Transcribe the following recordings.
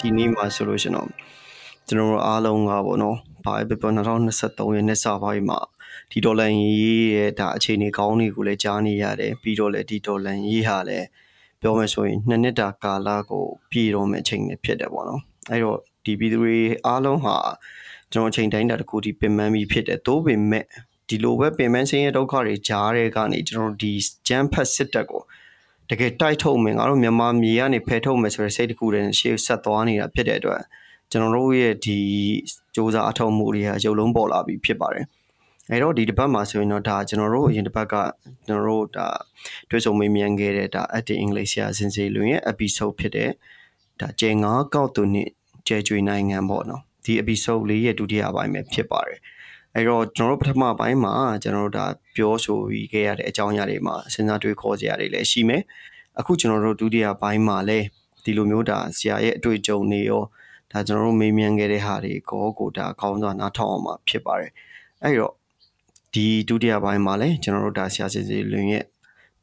ကျွန်တော်ဒါဒီနေ့မှာဆိုလို့ရှင်တော့ကျွန်တော်တို့အားလုံးကပေါ့နော်ဘာပဲပြော2023ရဲ့နှစ်စပိုင်းမှာဒီဒေါ်လာရေးရဲ့ဒါအခြေအနေကောင်းတွေကိုလည်းကြားနေရတယ်ပြီးတော့လည်းဒီဒေါ်လာရေးဟာလည်းပြောမယ်ဆိုရင်နှစ်နှစ်တာကာလကိုပြည်တော့မယ့်အချိန်တွေဖြစ်တယ်ပေါ့နော်အဲ့တော့ဒီပြည်သူတွေအားလုံးဟာကျွန်တော်အချိန်တိုင်းတာတစ်ခုဒီပင်ပန်းပြီးဖြစ်တယ်သို့ပေမဲ့ဒီလိုပဲပင်ပန်းဆင်းရဲဒုက္ခတွေကြားတဲ့ကနေကျွန်တော်ဒီဂျမ်ဖတ်စစ်တပ်ကို တကယ်တိုက်ထုတ်မယ်ငါတို့မြန်မာမြေကနေဖယ်ထုတ်မယ်ဆိုတဲ့စိတ်တစ်ခုတည်းရှေ့ဆက်သွားနေတာဖြစ်တဲ့အတွက်ကျွန်တော်တို့ရဲ့ဒီစ조사အထောက်မှုတွေဟာရုပ်လုံးပေါ်လာပြီဖြစ်ပါတယ်အဲတော့ဒီတစ်ပတ်မှာဆိုရင်တော့ဒါကျွန်တော်တို့အရင်တစ်ပတ်ကကျွန်တော်တို့ဒါတွေ့ဆုံမေးမြန်းခဲ့တဲ့ဒါ Acting English ရာစင်စီလွင်ရဲ့ episode ဖြစ်တဲ့ဒါကျဲငါးကောက်သူနှစ်ကျဲကျွေနိုင်ငံပေါ့နော်ဒီ episode လေးရဲ့ဒုတိယပိုင်းပဲဖြစ်ပါတယ် အဲ့တော့ကျွန်တော်တို့ပထမပိုင်းမှာကျွန်တော်တို့ဒါပြောဆိုပြီးခဲ့ရတဲ့အကြောင်းအရာတွေမှာစဉ်းစားတွေးခေါ်စရာတွေလည်းရှိမယ်အခုကျွန်တော်တို့ဒုတိယပိုင်းမှာလည်းဒီလိုမျိုးဒါဆရာရဲ့အတွေ့အကြုံတွေရောဒါကျွန်တော်တို့မေးမြန်းခဲ့တဲ့ဟာတွေကိုကိုဒါအကောင်းဆုံးနားထောင်အောင်မှာဖြစ်ပါတယ်အဲ့တော့ဒီဒုတိယပိုင်းမှာလည်းကျွန်တော်တို့ဒါဆရာစစ်စစ်လွင်ရဲ့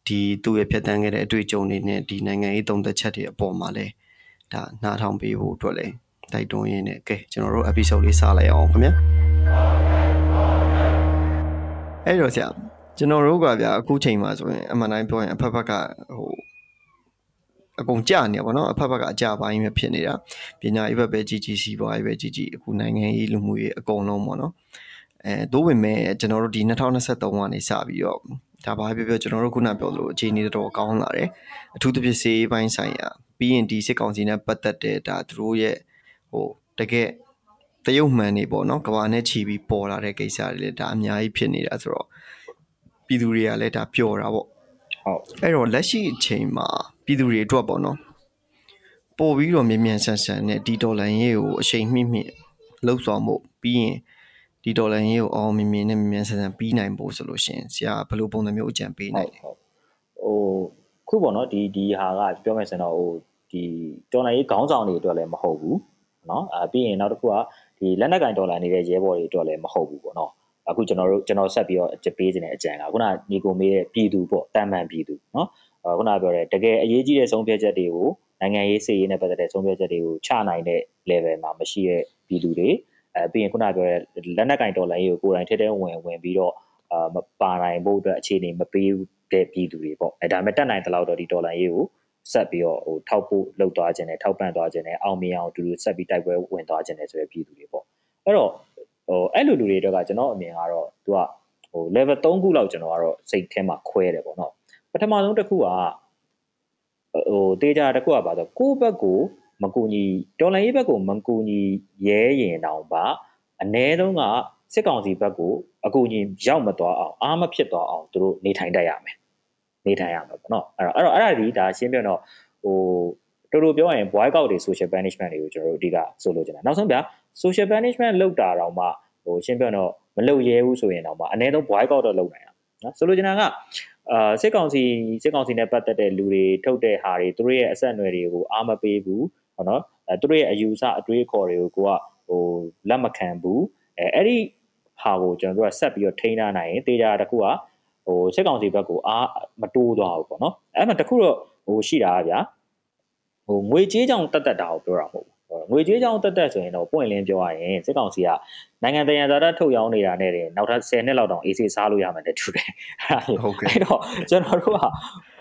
ဒီသူ့ရဲ့ဖြတ်တန်းခဲ့တဲ့အတွေ့အကြုံတွေနဲ့ဒီနိုင်ငံရေးသုံးသက်ချက်တွေအပေါ်မှာလည်းဒါနားထောင်ပေးဖို့အတွက်လည်းတိုက်တွန်းရင်းနဲ့ကဲကျွန်တော်တို့ episode လေးစလိုက်အောင်ခင်ဗျာ အဲ့တော့ဆရာကျွန်တော်တို့ကဗျာအခုချိန်မှာဆိုရင်အမှန်တိုင်းပြောရင်အဖက်ဖက်ကဟိုအကုန်ကြနေပါတော့အဖက်ဖက်ကအကြပိုင်းပဲဖြစ်နေတာပညာရေးဘက်ပဲကြီးကြီးစီးပွားရေးပဲကြီးကြီးအခုနိုင်ငံရေးလူမှုရေးအကုန်လုံးပေါ့နော်အဲသို့ပေမဲ့ကျွန်တော်တို့ဒီ2023ကနေစပြီးတော့ဒါဘာပြောပြောကျွန်တော်တို့ခုနပြောလို့အခြေအနေတော်ကောင်းလာတယ်အထူးသဖြင့်စေးပိုင်းဆိုင်ရာပြီးရင်ဒီစစ်ကောင်စီနဲ့ပတ်သက်တဲ့ဒါသူတို့ရဲ့ဟိုတကယ် တရုတ်မှန်နေပေါ့နော်ကဘာနဲ့ချီပြီးပေါ်လာတဲ့ကိစ္စတွေလည်းဒါအများကြီးဖြစ်နေတာဆိုတော့ပြည်သူတွေကလည်းဒါပျော်တာပေါ့ဟုတ်အဲ့တော့လက်ရှိအချိန်မှာပြည်သူတွေအတွက်ပေါ့နော်ပို့ပြီးတော့မြန်မြန်ဆန်ဆန်နဲ့ဒီဒေါ်လာရေးကိုအချိန်မြင့်မြင့်လှုပ်ဆောင်ဖို့ပြီးရင်ဒီဒေါ်လာရေးကိုအောင်မြင်မြင်နဲ့မြန်မြန်ဆန်ဆန်ပြီးနိုင်ဖို့ဆိုလို့ရှင်ဆရာဘယ်လိုပုံစံမျိုးအကြံပေးနိုင်လဲဟိုခုပေါ့နော်ဒီဒီဟာကပြောမယ်ဆိုတော့ဟိုဒီဒေါ်လာရေးခေါင်းဆောင်တွေအတွက်လည်းမဟုတ်ဘူးเนาะအဲပြီးရင်နောက်တစ်ခုက ဒီလက်နက်ကင်ဒေါ်လာနေတဲ့ရဲဘော်တွေအတွက်လည်းမဟုတ်ဘူးပေါ့နော်အခုကျွန်တော်တို့ကျွန်တော်ဆက်ပြီးတော့ကြပေးနေတဲ့အကြံကခုနညီကိုမေးတဲ့ပြည်သူပေါ့တမ်းမှန်ပြည်သူနော်ခုနပြောတဲ့တကယ်အရေးကြီးတဲ့ဆုံးဖြတ်ချက်တွေကိုနိုင်ငံရေးစီရေးနဲ့ပတ်သက်တဲ့ဆုံးဖြတ်ချက်တွေကိုချနိုင်တဲ့ level မှာမရှိတဲ့ပြည်သူတွေအဲပြီးရင်ခုနပြောတဲ့လက်နက်ကင်ဒေါ်လာရေးကိုကိုယ်တိုင်ထက်တဲ့ဝင်ဝင်ပြီးတော့အာမပါနိုင်ဖို့အတွက်အခြေအနေမပေးတဲ့ပြည်သူတွေပေါ့အဲဒါမဲ့တက်နိုင်တဲ့လောက်တော့ဒီဒေါ်လာရေးကို ဆက်ပြီးတော့ဟိုထောက်ဖို့လှုပ်သွားခြင်းနဲ့ထောက်ပံ့သွားခြင်းနဲ့အောင်မြင်အောင်အတူတူဆက်ပြီးတိုက်ပွဲဝင်သွားခြင်းနဲ့ဆိုတဲ့ပြည်သူတွေပေါ့အဲ့တော့ဟိုအဲ့လိုလူတွေတော့ကကျွန်တော်အမြင်ကတော့သူကဟို level 3ခုလောက်ကျွန်တော်ကတော့စိတ်ထဲမှာခွဲတယ်ပေါ့နော်ပထမဆုံးတစ်ခုကဟိုတေးကြတစ်ခုကပါဆိုကိုယ့်ဘက်ကိုမကူညီဒေါ်လာရေးဘက်ကိုမကူညီရဲရင်တောင်ပါအ ਨੇ ဆုံးကစစ်ကောင်စီဘက်ကိုအကူအညီရောက်မသွားအောင်အားမဖြစ်သွားအောင်သူတို့နေထိုင်တတ်ရမယ် နေထိုင်ရမှာပေါ့နော်အဲ့တော့အဲ့တော့အဲ့ဒါဒီဒါရှင်းပြတော့ဟိုတော်တော်ပြောရရင် boycott တွေ social punishment တွေကိုကျွန်တော်တို့အဓိကဆိုလိုချင်တာနောက်ဆုံးဗျာ social punishment လောက်တာတော့မှဟိုရှင်းပြတော့မလုပ်ရဲဘူးဆိုရင်တော့မှအနည်းဆုံး boycott တော့လုပ်နိုင်တာနော်ဆိုလိုချင်တာကအာစစ်ကောင်စီစစ်ကောင်စီနဲ့ပတ်သက်တဲ့လူတွေထုတ်တဲ့ဟာတွေသူတို့ရဲ့အဆက်အနွယ်တွေကိုအားမပေးဘူးဟောနော်အဲသူတို့ရဲ့အယူဆအတွေးခေါ်တွေကိုကိုကဟိုလက်မခံဘူးအဲအဲ့ဒီဟာကိုကျွန်တော်တို့ကဆက်ပြီးတော့ထိန်းထားနိုင်ရင်တေးကြတခုက ဟိုစစ်ကောင်စီဘက်ကိုအားမတိုးသွားဘူးပေါ့နော်အဲ့မှာတခုတော့ဟိုရှိတာဗျာဟိုငွေကြေးကြောင့်တက်တက်တာကိုပြောတာမဟုတ်ဘူးငွေကြေးကြောင့်တက်တက်ဆိုရင်တော့ပွင့်လင်းပြောရရင်စစ်ကောင်စီကနိုင်ငံတကာသာတာထုတ်ရောင်းနေတာနဲ့တင်နောက်ထပ်10နှစ်လောက်တောင်အေးဆေးစားလို့ရမယ်တဲ့တူတယ်ဟုတ်ကဲ့အဲ့တော့ကျွန်တော်တို့က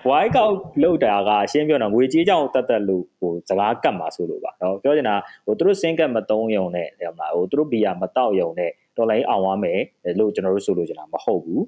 wide out လောက်တာကရှင်းပြောတော့ငွေကြေးကြောင့်တက်တက်လို့ဟိုစကားကတ်မှာဆိုလို့ပါเนาะပြောချင်တာဟိုသူတို့စင်ကတ်မသုံးယုံနဲ့ဟိုမှာဟိုသူတို့ဘီယာမတောက်ယုံနဲ့ဒေါ်လာအောင်ရမယ်လို့ကျွန်တော်တို့ဆိုလို့ချင်တာမဟုတ်ဘူး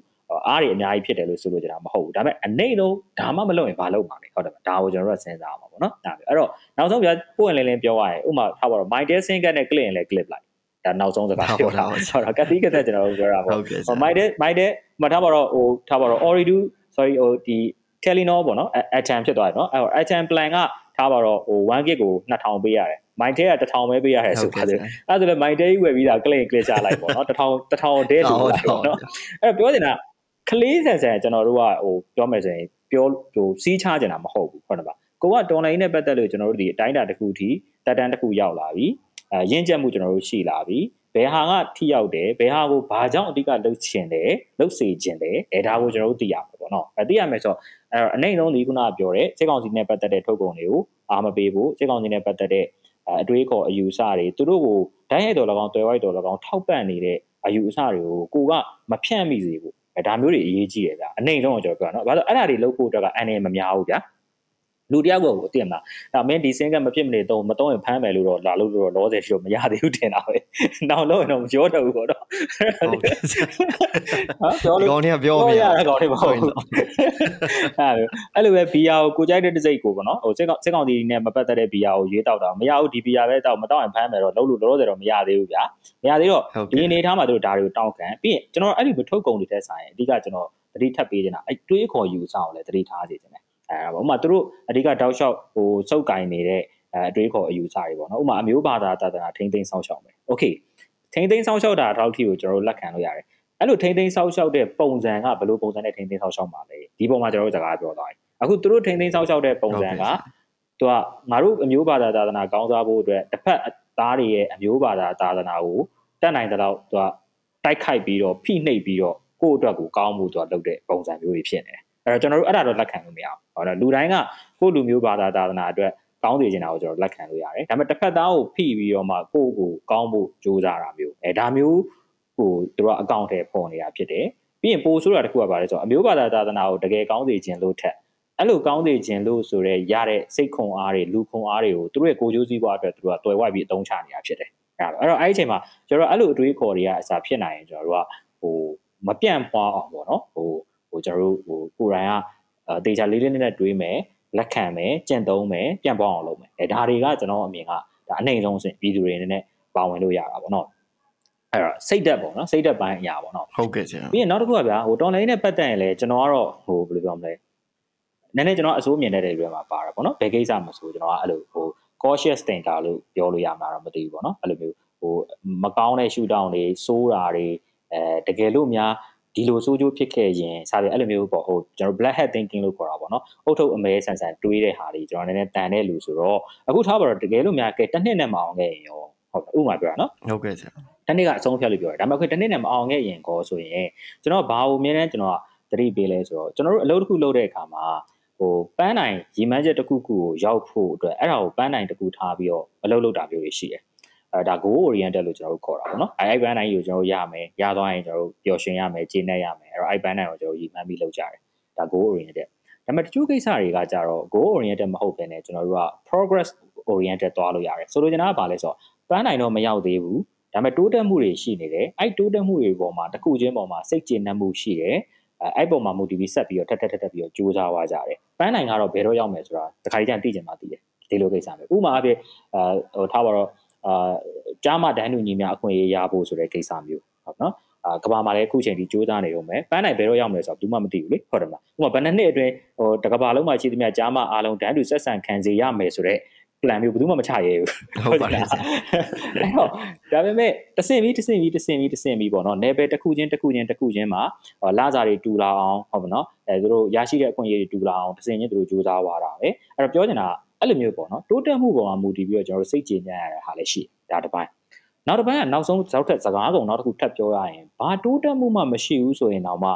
အားတွေအများကြီးဖြစ်တယ်လို့ဆိုလို့ကျွန်တော်မဟုတ်ဘူးဒါပေမဲ့အနေလုံးဒါမှမလုပ်ရင်ဘာလုပ်မှာလဲဟုတ်တယ်ဒါကိုကျွန်တော်တို့စဉ်းစားအောင်ပါဗောနော်ဒါပဲအဲ့တော့နောက်ဆုံးပြပို့ရင်လင်းလင်းပြောရရင်ဥမာထားပါတော့ my day sync နဲ့ click ရင်လည်း click လိုက်ဒါနောက်ဆုံးစကားပြောတာဆိုတော့ကတိကသက်ကျွန်တော်တို့ပြောတာပေါ့ my day my day မထားပါတော့ဟိုထားပါတော့ orido sorry ဟိုဒီ Telenor ပေါ့နော် atom ဖြစ်သွားတယ်နော်အဲ့တော့ atom plan ကထားပါတော့ဟို1 gig ကို2000ပေးရတယ် my day က1000ပဲပေးရတယ်ဆိုပါစေအဲ့ဒါဆိုလည်း my day ဝယ်ပြီးတာ click click ချလိုက်ပေါ့နော်1000 1000 day လို့ပေါ့နော်အဲ့တော့ပြောနေတာ ကလေးဆန်ဆန်ကျွန်တော်တို့ကဟိုပြောမယ်ဆိုရင်ပြောဟိုစီးချကြတာမဟုတ်ဘူးဟုတ်တယ်ပါကိုကတော်လိုင်းနဲ့ပတ်သက်လို့ကျွန်တော်တို့ဒီအတိုင်းအတာတစ်ခုထိတက်တန်းတစ်ခုရောက်လာပြီအဲရင့်ကျက်မှုကျွန်တော်တို့ရှိလာပြီဘယ်ဟာကထိရောက်တယ်ဘယ်ဟာကိုဘာကြောင့်အဓိကလှုပ်ချင်တယ်လှုပ်စေချင်တယ်အဲဒါကိုကျွန်တော်တို့သိရမှာပေါ့နော်အဲသိရမယ်ဆိုတော့အဲအနိုင်ဆုံးဒီခုနကပြောတဲ့စစ်ကောင်စီနဲ့ပတ်သက်တဲ့ထုတ်ကုန်တွေကိုအားမပေးဘူးစစ်ကောင်စီနဲ့ပတ်သက်တဲ့အတွေးခေါ်အယူအဆတွေသူတို့ကိုဒိုင်းရိုက်တော်၎င်းတွယ်ဝိုက်တော်၎င်းထောက်ပံ့နေတဲ့အယူအဆတွေကိုကိုကမဖြန့်မိစေဘူးအဲ ဒါမျိုးတွေအရေးကြီးတယ်ဗျအနေဆုံးကိုကျွန်တော်ပြောနော်ဘာလို့အဲ့ဒါတွေလုပ်ဖို့အတွက်ကအနေမများဘူးဗျာ လူတယောက်ကိုအတင်မှာဒါမင်းဒီစင်းကမဖြစ်မနေတော့မတော့ရင်ဖမ်းမယ်လို့တော့လာလို့တော့လောဆယ်ရှိတော့မရသေးဘူးတင်တာပဲနောက်လို့ရင်တော့မပြောတော့ဘူးပေါ့နော်ဟုတ်ကဲ့ဟာပြောလို့ကောင်းနေပြောပြရတာကောင်းနေပါဘူးအဲ့လိုအဲ့လိုပဲဘီယာကိုကိုကြိုက်တဲ့တစ်စိတ်ကိုပေါ့နော်ဟိုစစ်ကောင်စစ်ကောင်တီနဲ့မပတ်သက်တဲ့ဘီယာကိုရွေးတောက်တာမရဘူးဒီဘီယာပဲတောက်မတောက်ရင်ဖမ်းမယ်တော့လုံးလို့လောဆယ်တော့မရသေးဘူးဗျာမရသေးတော့ဒီအနေထားမှာတို့ဒါတွေကိုတောက်ခံပြီးရင်ကျွန်တော်အဲ့ဒီမထုတ်ကုန်တွေတဲ့ဆိုင်အဓိကကျွန်တော်တတိထပ်ပေးနေတာအဲ့တွေးခေါ်ယူဆောင်ကိုလည်းတတိထားစေချင် တယ်အဲဥမာသူတို့အဓိကတောက်လျှောက်ဟိုစုပ်ကင်နေတဲ့အအတွေးခေါ်အယူဆတွေပေါ့နော်ဥမာအမျိုးဘာသာတာတာထိမ့်သိမ်းဆောက်ရှောက်မယ်โอเคထိမ့်သိမ်းဆောက်ရှောက်တာတောက်ထီကိုကျွန်တော်တို့လက်ခံလို့ရတယ်အဲ့လိုထိမ့်သိမ်းဆောက်ရှောက်တဲ့ပုံစံကဘယ်လိုပုံစံနဲ့ထိမ့်သိမ်းဆောက်ရှောက်မှာလဲဒီပုံမှာကျွန်တော်တို့စကားပြောသွားပြီအခုသူတို့ထိမ့်သိမ်းဆောက်ရှောက်တဲ့ပုံစံကသူကငါတို့အမျိုးဘာသာသာသနာကောင်းစားဖို့အတွက်တစ်ဖက်သားတွေရဲ့အမျိုးဘာသာသာသနာကိုတက်နိုင်တဲ့တော့သူကတိုက်ခိုက်ပြီးတော့ဖိနှိပ်ပြီးတော့ကိုယ့်အတွက်ကိုကောင်းမှုသူကလုပ်တဲ့ပုံစံမျိုးတွေဖြစ်နေတယ် အဲ့တော့ကျွန်တော်တို့အဲ့ဒါတော့လက်ခံလို့မရဘူးဟောတော့လူတိုင်းကကိုယ့်လူမျိုးဘာသာသာသနာအတွက်ကောင်းစေချင်တာကိုကျွန်တော်လက်ခံလို့ရတယ်ဒါပေမဲ့တစ်ဖက်သားကိုဖိပြီးတော့မှကိုယ့်ကိုကောင်းဖို့ကြိုးစားတာမျိုးအဲဒါမျိုးဟိုတို့ကအကောင့်ထဲပေါ်နေတာဖြစ်တယ်ပြီးရင်ပိုဆိုးတာတစ်ခုကပါလဲဆိုတော့အမျိုးဘာသာသာသနာကိုတကယ်ကောင်းစေခြင်းလို့ထက်အဲ့လိုကောင်းစေခြင်းလို့ဆိုရဲရတဲ့စိတ်ခွန်အားတွေလူခွန်အားတွေကိုသူတို့ရဲ့ကိုကြိုးစည်းပွားအတွက်သူတို့ကတွယ်ဝိုက်ပြီးအသုံးချနေတာဖြစ်တယ်အဲ့တော့အဲ့ဒီအချိန်မှာကျွန်တော်အဲ့လိုအတွေးခေါ်တွေကအစားဖြစ်နိုင်ရင်ကျွန်တော်တို့ကဟိုမပြန့်ပွားအောင်ပေါ့နော်ဟို ဟိုကျွန်တော်တို့ဟိုကိုယ်တိုင်ကတေချာလေးလေးနဲ့တွေးမယ်လက်ခံမယ်ကြင့်သုံးမယ်ပြန့်ပွားအောင်လုပ်မယ်အဲဒါတွေကကျွန်တော်အမြင်ကဒါအနိုင်ဆုံးအဆင့်ပြည်သူတွေနည်းနည်းပါဝင်လို့ရတာပေါ့နော်အဲ့တော့စိတ်သက်ပေါ့နော်စိတ်သက်ပိုင်းအရာပေါ့နော်ဟုတ်ကဲ့ဆရာပြီးရင်နောက်တစ်ခုကဗျာဟိုတော်လိုင်းနဲ့ပတ်သက်ရင်လည်းကျွန်တော်ကတော့ဟိုဘယ်လိုပြောမလဲနည်းနည်းကျွန်တော်အစိုးမြင်တဲ့တွေမှာပါတာပေါ့နော်ဘယ်ကိစ္စမဆိုကျွန်တော်ကအဲ့လိုဟို cautious thinker လို့ပြောလို့ရမှာတော့မသိဘူးပေါ့နော်အဲ့လိုမျိုးဟိုမကောင်းတဲ့ shoot down တွေစိုးတာတွေအဲတကယ်လို့များ ဒီလိုဆိုးကျိုးဖြစ်ခဲ့ရင်စပြီးအဲ့လိုမျိုးပေါ့ဟိုကျွန်တော် black hat thinking လို့ခေါ်တာပေါ့နော်အုတ်ထုတ်အမဲဆန်ဆန်တွေးတဲ့ဟာတွေကျွန်တော်နည်းနည်းတန်တဲ့လူဆိုတော့အခုထားပါတော့တကယ်လို့များကဲတစ်နှစ်နဲ့မအောင်ခဲ့ရင်ရောဟုတ်ဥပမာပြောတာနော်ဟုတ်ကဲ့ဆရာတစ်နှစ်ကအဆုံးဖြတ်လို့ပြောတယ်ဒါပေမဲ့ခွတစ်နှစ်နဲ့မအောင်ခဲ့ရင်ကောဆိုရင်ကျွန်တော်ဘာလို့အမြဲတမ်းကျွန်တော်ကတတိပေးလဲဆိုတော့ကျွန်တော်တို့အလုပ်တစ်ခုလုပ်တဲ့အခါမှာဟိုပန်းနိုင်ရီမန်းချက်တစ်ခုခုကိုရောက်ဖို့အတွက်အဲ့ဒါကိုပန်းနိုင်တစ်ခုထားပြီးတော့အလုပ်လုပ်တာမျိုးတွေရှိတယ် အဲဒါ goal oriented လို့ကျွန်တော်တို့ခေါ်တာပေါ့နော်အဲအဲ့ဘန်းတိုင်းကိုကျွန်တော်တို့ရမယ်ရသွားရင်ကျွန်တော်တို့ပျော်ရွှင်ရမယ်ကျေနပ်ရမယ်အဲ့တော့အဲ့ဘန်းတိုင်းကိုကျွန်တော်ရည်မှန်းပြီးလုပ်ကြတယ်ဒါ goal oriented ဒါပေမဲ့တချို့ကိစ္စတွေကကြတော့ goal oriented မဟုတ်ဘဲねကျွန်တော်တို့က progress oriented သွားလို့ရတယ်ဆိုလိုချင်တာကဘာလဲဆိုတော့ပန်းနိုင်တော့မရောက်သေးဘူးဒါပေမဲ့တိုးတက်မှုတွေရှိနေတယ်အဲ့တိုးတက်မှုတွေပေါ်မှာတစ်ခုချင်းပေါ်မှာစိတ်ကျေနပ်မှုရှိတယ်အဲ့ပုံမှာ motivate ဆက်ပြီးတော့ထက်ထက်ထက်ထက်ပြီးတော့ကြိုးစားသွားကြတယ်ပန်းနိုင်ကတော့ဘယ်တော့ရောက်မယ်ဆိုတာတခါတည်းကျန်သိချင်မှသိတယ်ဒီလိုကိစ္စမျိုးဥပမာအဖြစ်အဲဟိုထားပါတော့ အာကြားမတန်းတူညီများအခွင့်အရေးရဖို့ဆိုတဲ့ကိစ္စမျိုးဟုတ်နော်အာကဘာမှာလည်းအခုချိန်ထိစူးစမ်းနေရုံပဲပန်းနိုင်ဘယ်တော့ရောက်မလဲဆိုတော့ဘူးမှမသိဘူးလေဟုတ်တယ်မလားဥပမာဘယ်နှစ်နှစ်အတွင်းဟိုတကဘာလုံးမှာရှိသမျှကြားမအားလုံးတန်းတူဆက်ဆံခံစေရမယ်ဆိုတော့ plan မျိုးဘယ်သူမှမချရဲဘူးဟုတ်ပါတယ်အဲ့တော့ဒါပေမဲ့တဆင့်ပြီးတဆင့်ပြီးတဆင့်ပြီးတဆင့်ပြီးပေါ့နော် level တစ်ခုချင်းတစ်ခုချင်းတစ်ခုချင်းမှာလာစာတွေတူလာအောင်ဟုတ်ပါနော်အဲသူတို့ရရှိတဲ့အခွင့်အရေးတွေတူလာအောင်တဆင့်ချင်းသူတို့စူးစမ်းသွားတာပဲအဲ့တော့ပြောချင်တာ အဲ့လိုမျိုးပေါ့နော်တိုးတက်မှုပေါ်မှာမူတည်ပြီးတော့ကျွန်တော်တို့စိတ်ကြည်ညံ့ရတဲ့ဟာလည်းရှိဒါတစ်ပိုင်းနောက်တစ်ပိုင်းကနောက်ဆုံးဇောက်ထက်စကားကုံနောက်တစ်ခုထပ်ပြောရရင်ဘာတိုးတက်မှုမှမရှိဘူးဆိုရင်တော့မှ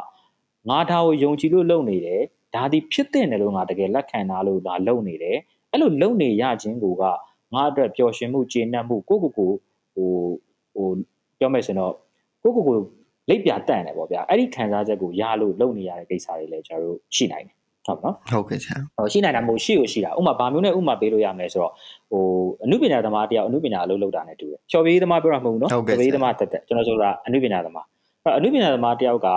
ငါဒါကိုယုံကြည်လို့လုပ်နေတယ်ဒါဒီဖြစ်တဲ့နယ်လို့ငါတကယ်လက်ခံတာလို့ငါလုပ်နေတယ်အဲ့လိုလုပ်နေရခြင်းကိုကငါအတွက်ပျော်ရွှင်မှုကျေနပ်မှုကိုကိုကိုဟိုဟိုပြောမယ်ဆိုတော့ကိုကိုကိုလိပ်ပြတန့်တယ်ပေါ့ဗျာအဲ့ဒီခံစားချက်ကိုရလို့လုပ်နေရတဲ့ကိစ္စတွေလည်းကျွန်တော်တို့ရှိနိုင်တယ် ဟုတ်နော်ဟုတ်ကဲ့ဆရာဟိုရှိနိုင်တာမို့ရှိကိုရှိတာဥမာဘာမျိုးနဲ့ဥမာပေးလို့ရမလဲဆိုတော့ဟိုအနုပညာသမားတယောက်အနုပညာအလုပ်လုပ်တာနဲ့တူတယ်ချော်ပေးသမားပြောတာမဟုတ်ဘူးနော်ချော်ပေးသမားတက်တက်ကျွန်တော်ဆိုတာအနုပညာသမားအဲ့အနုပညာသမားတယောက်က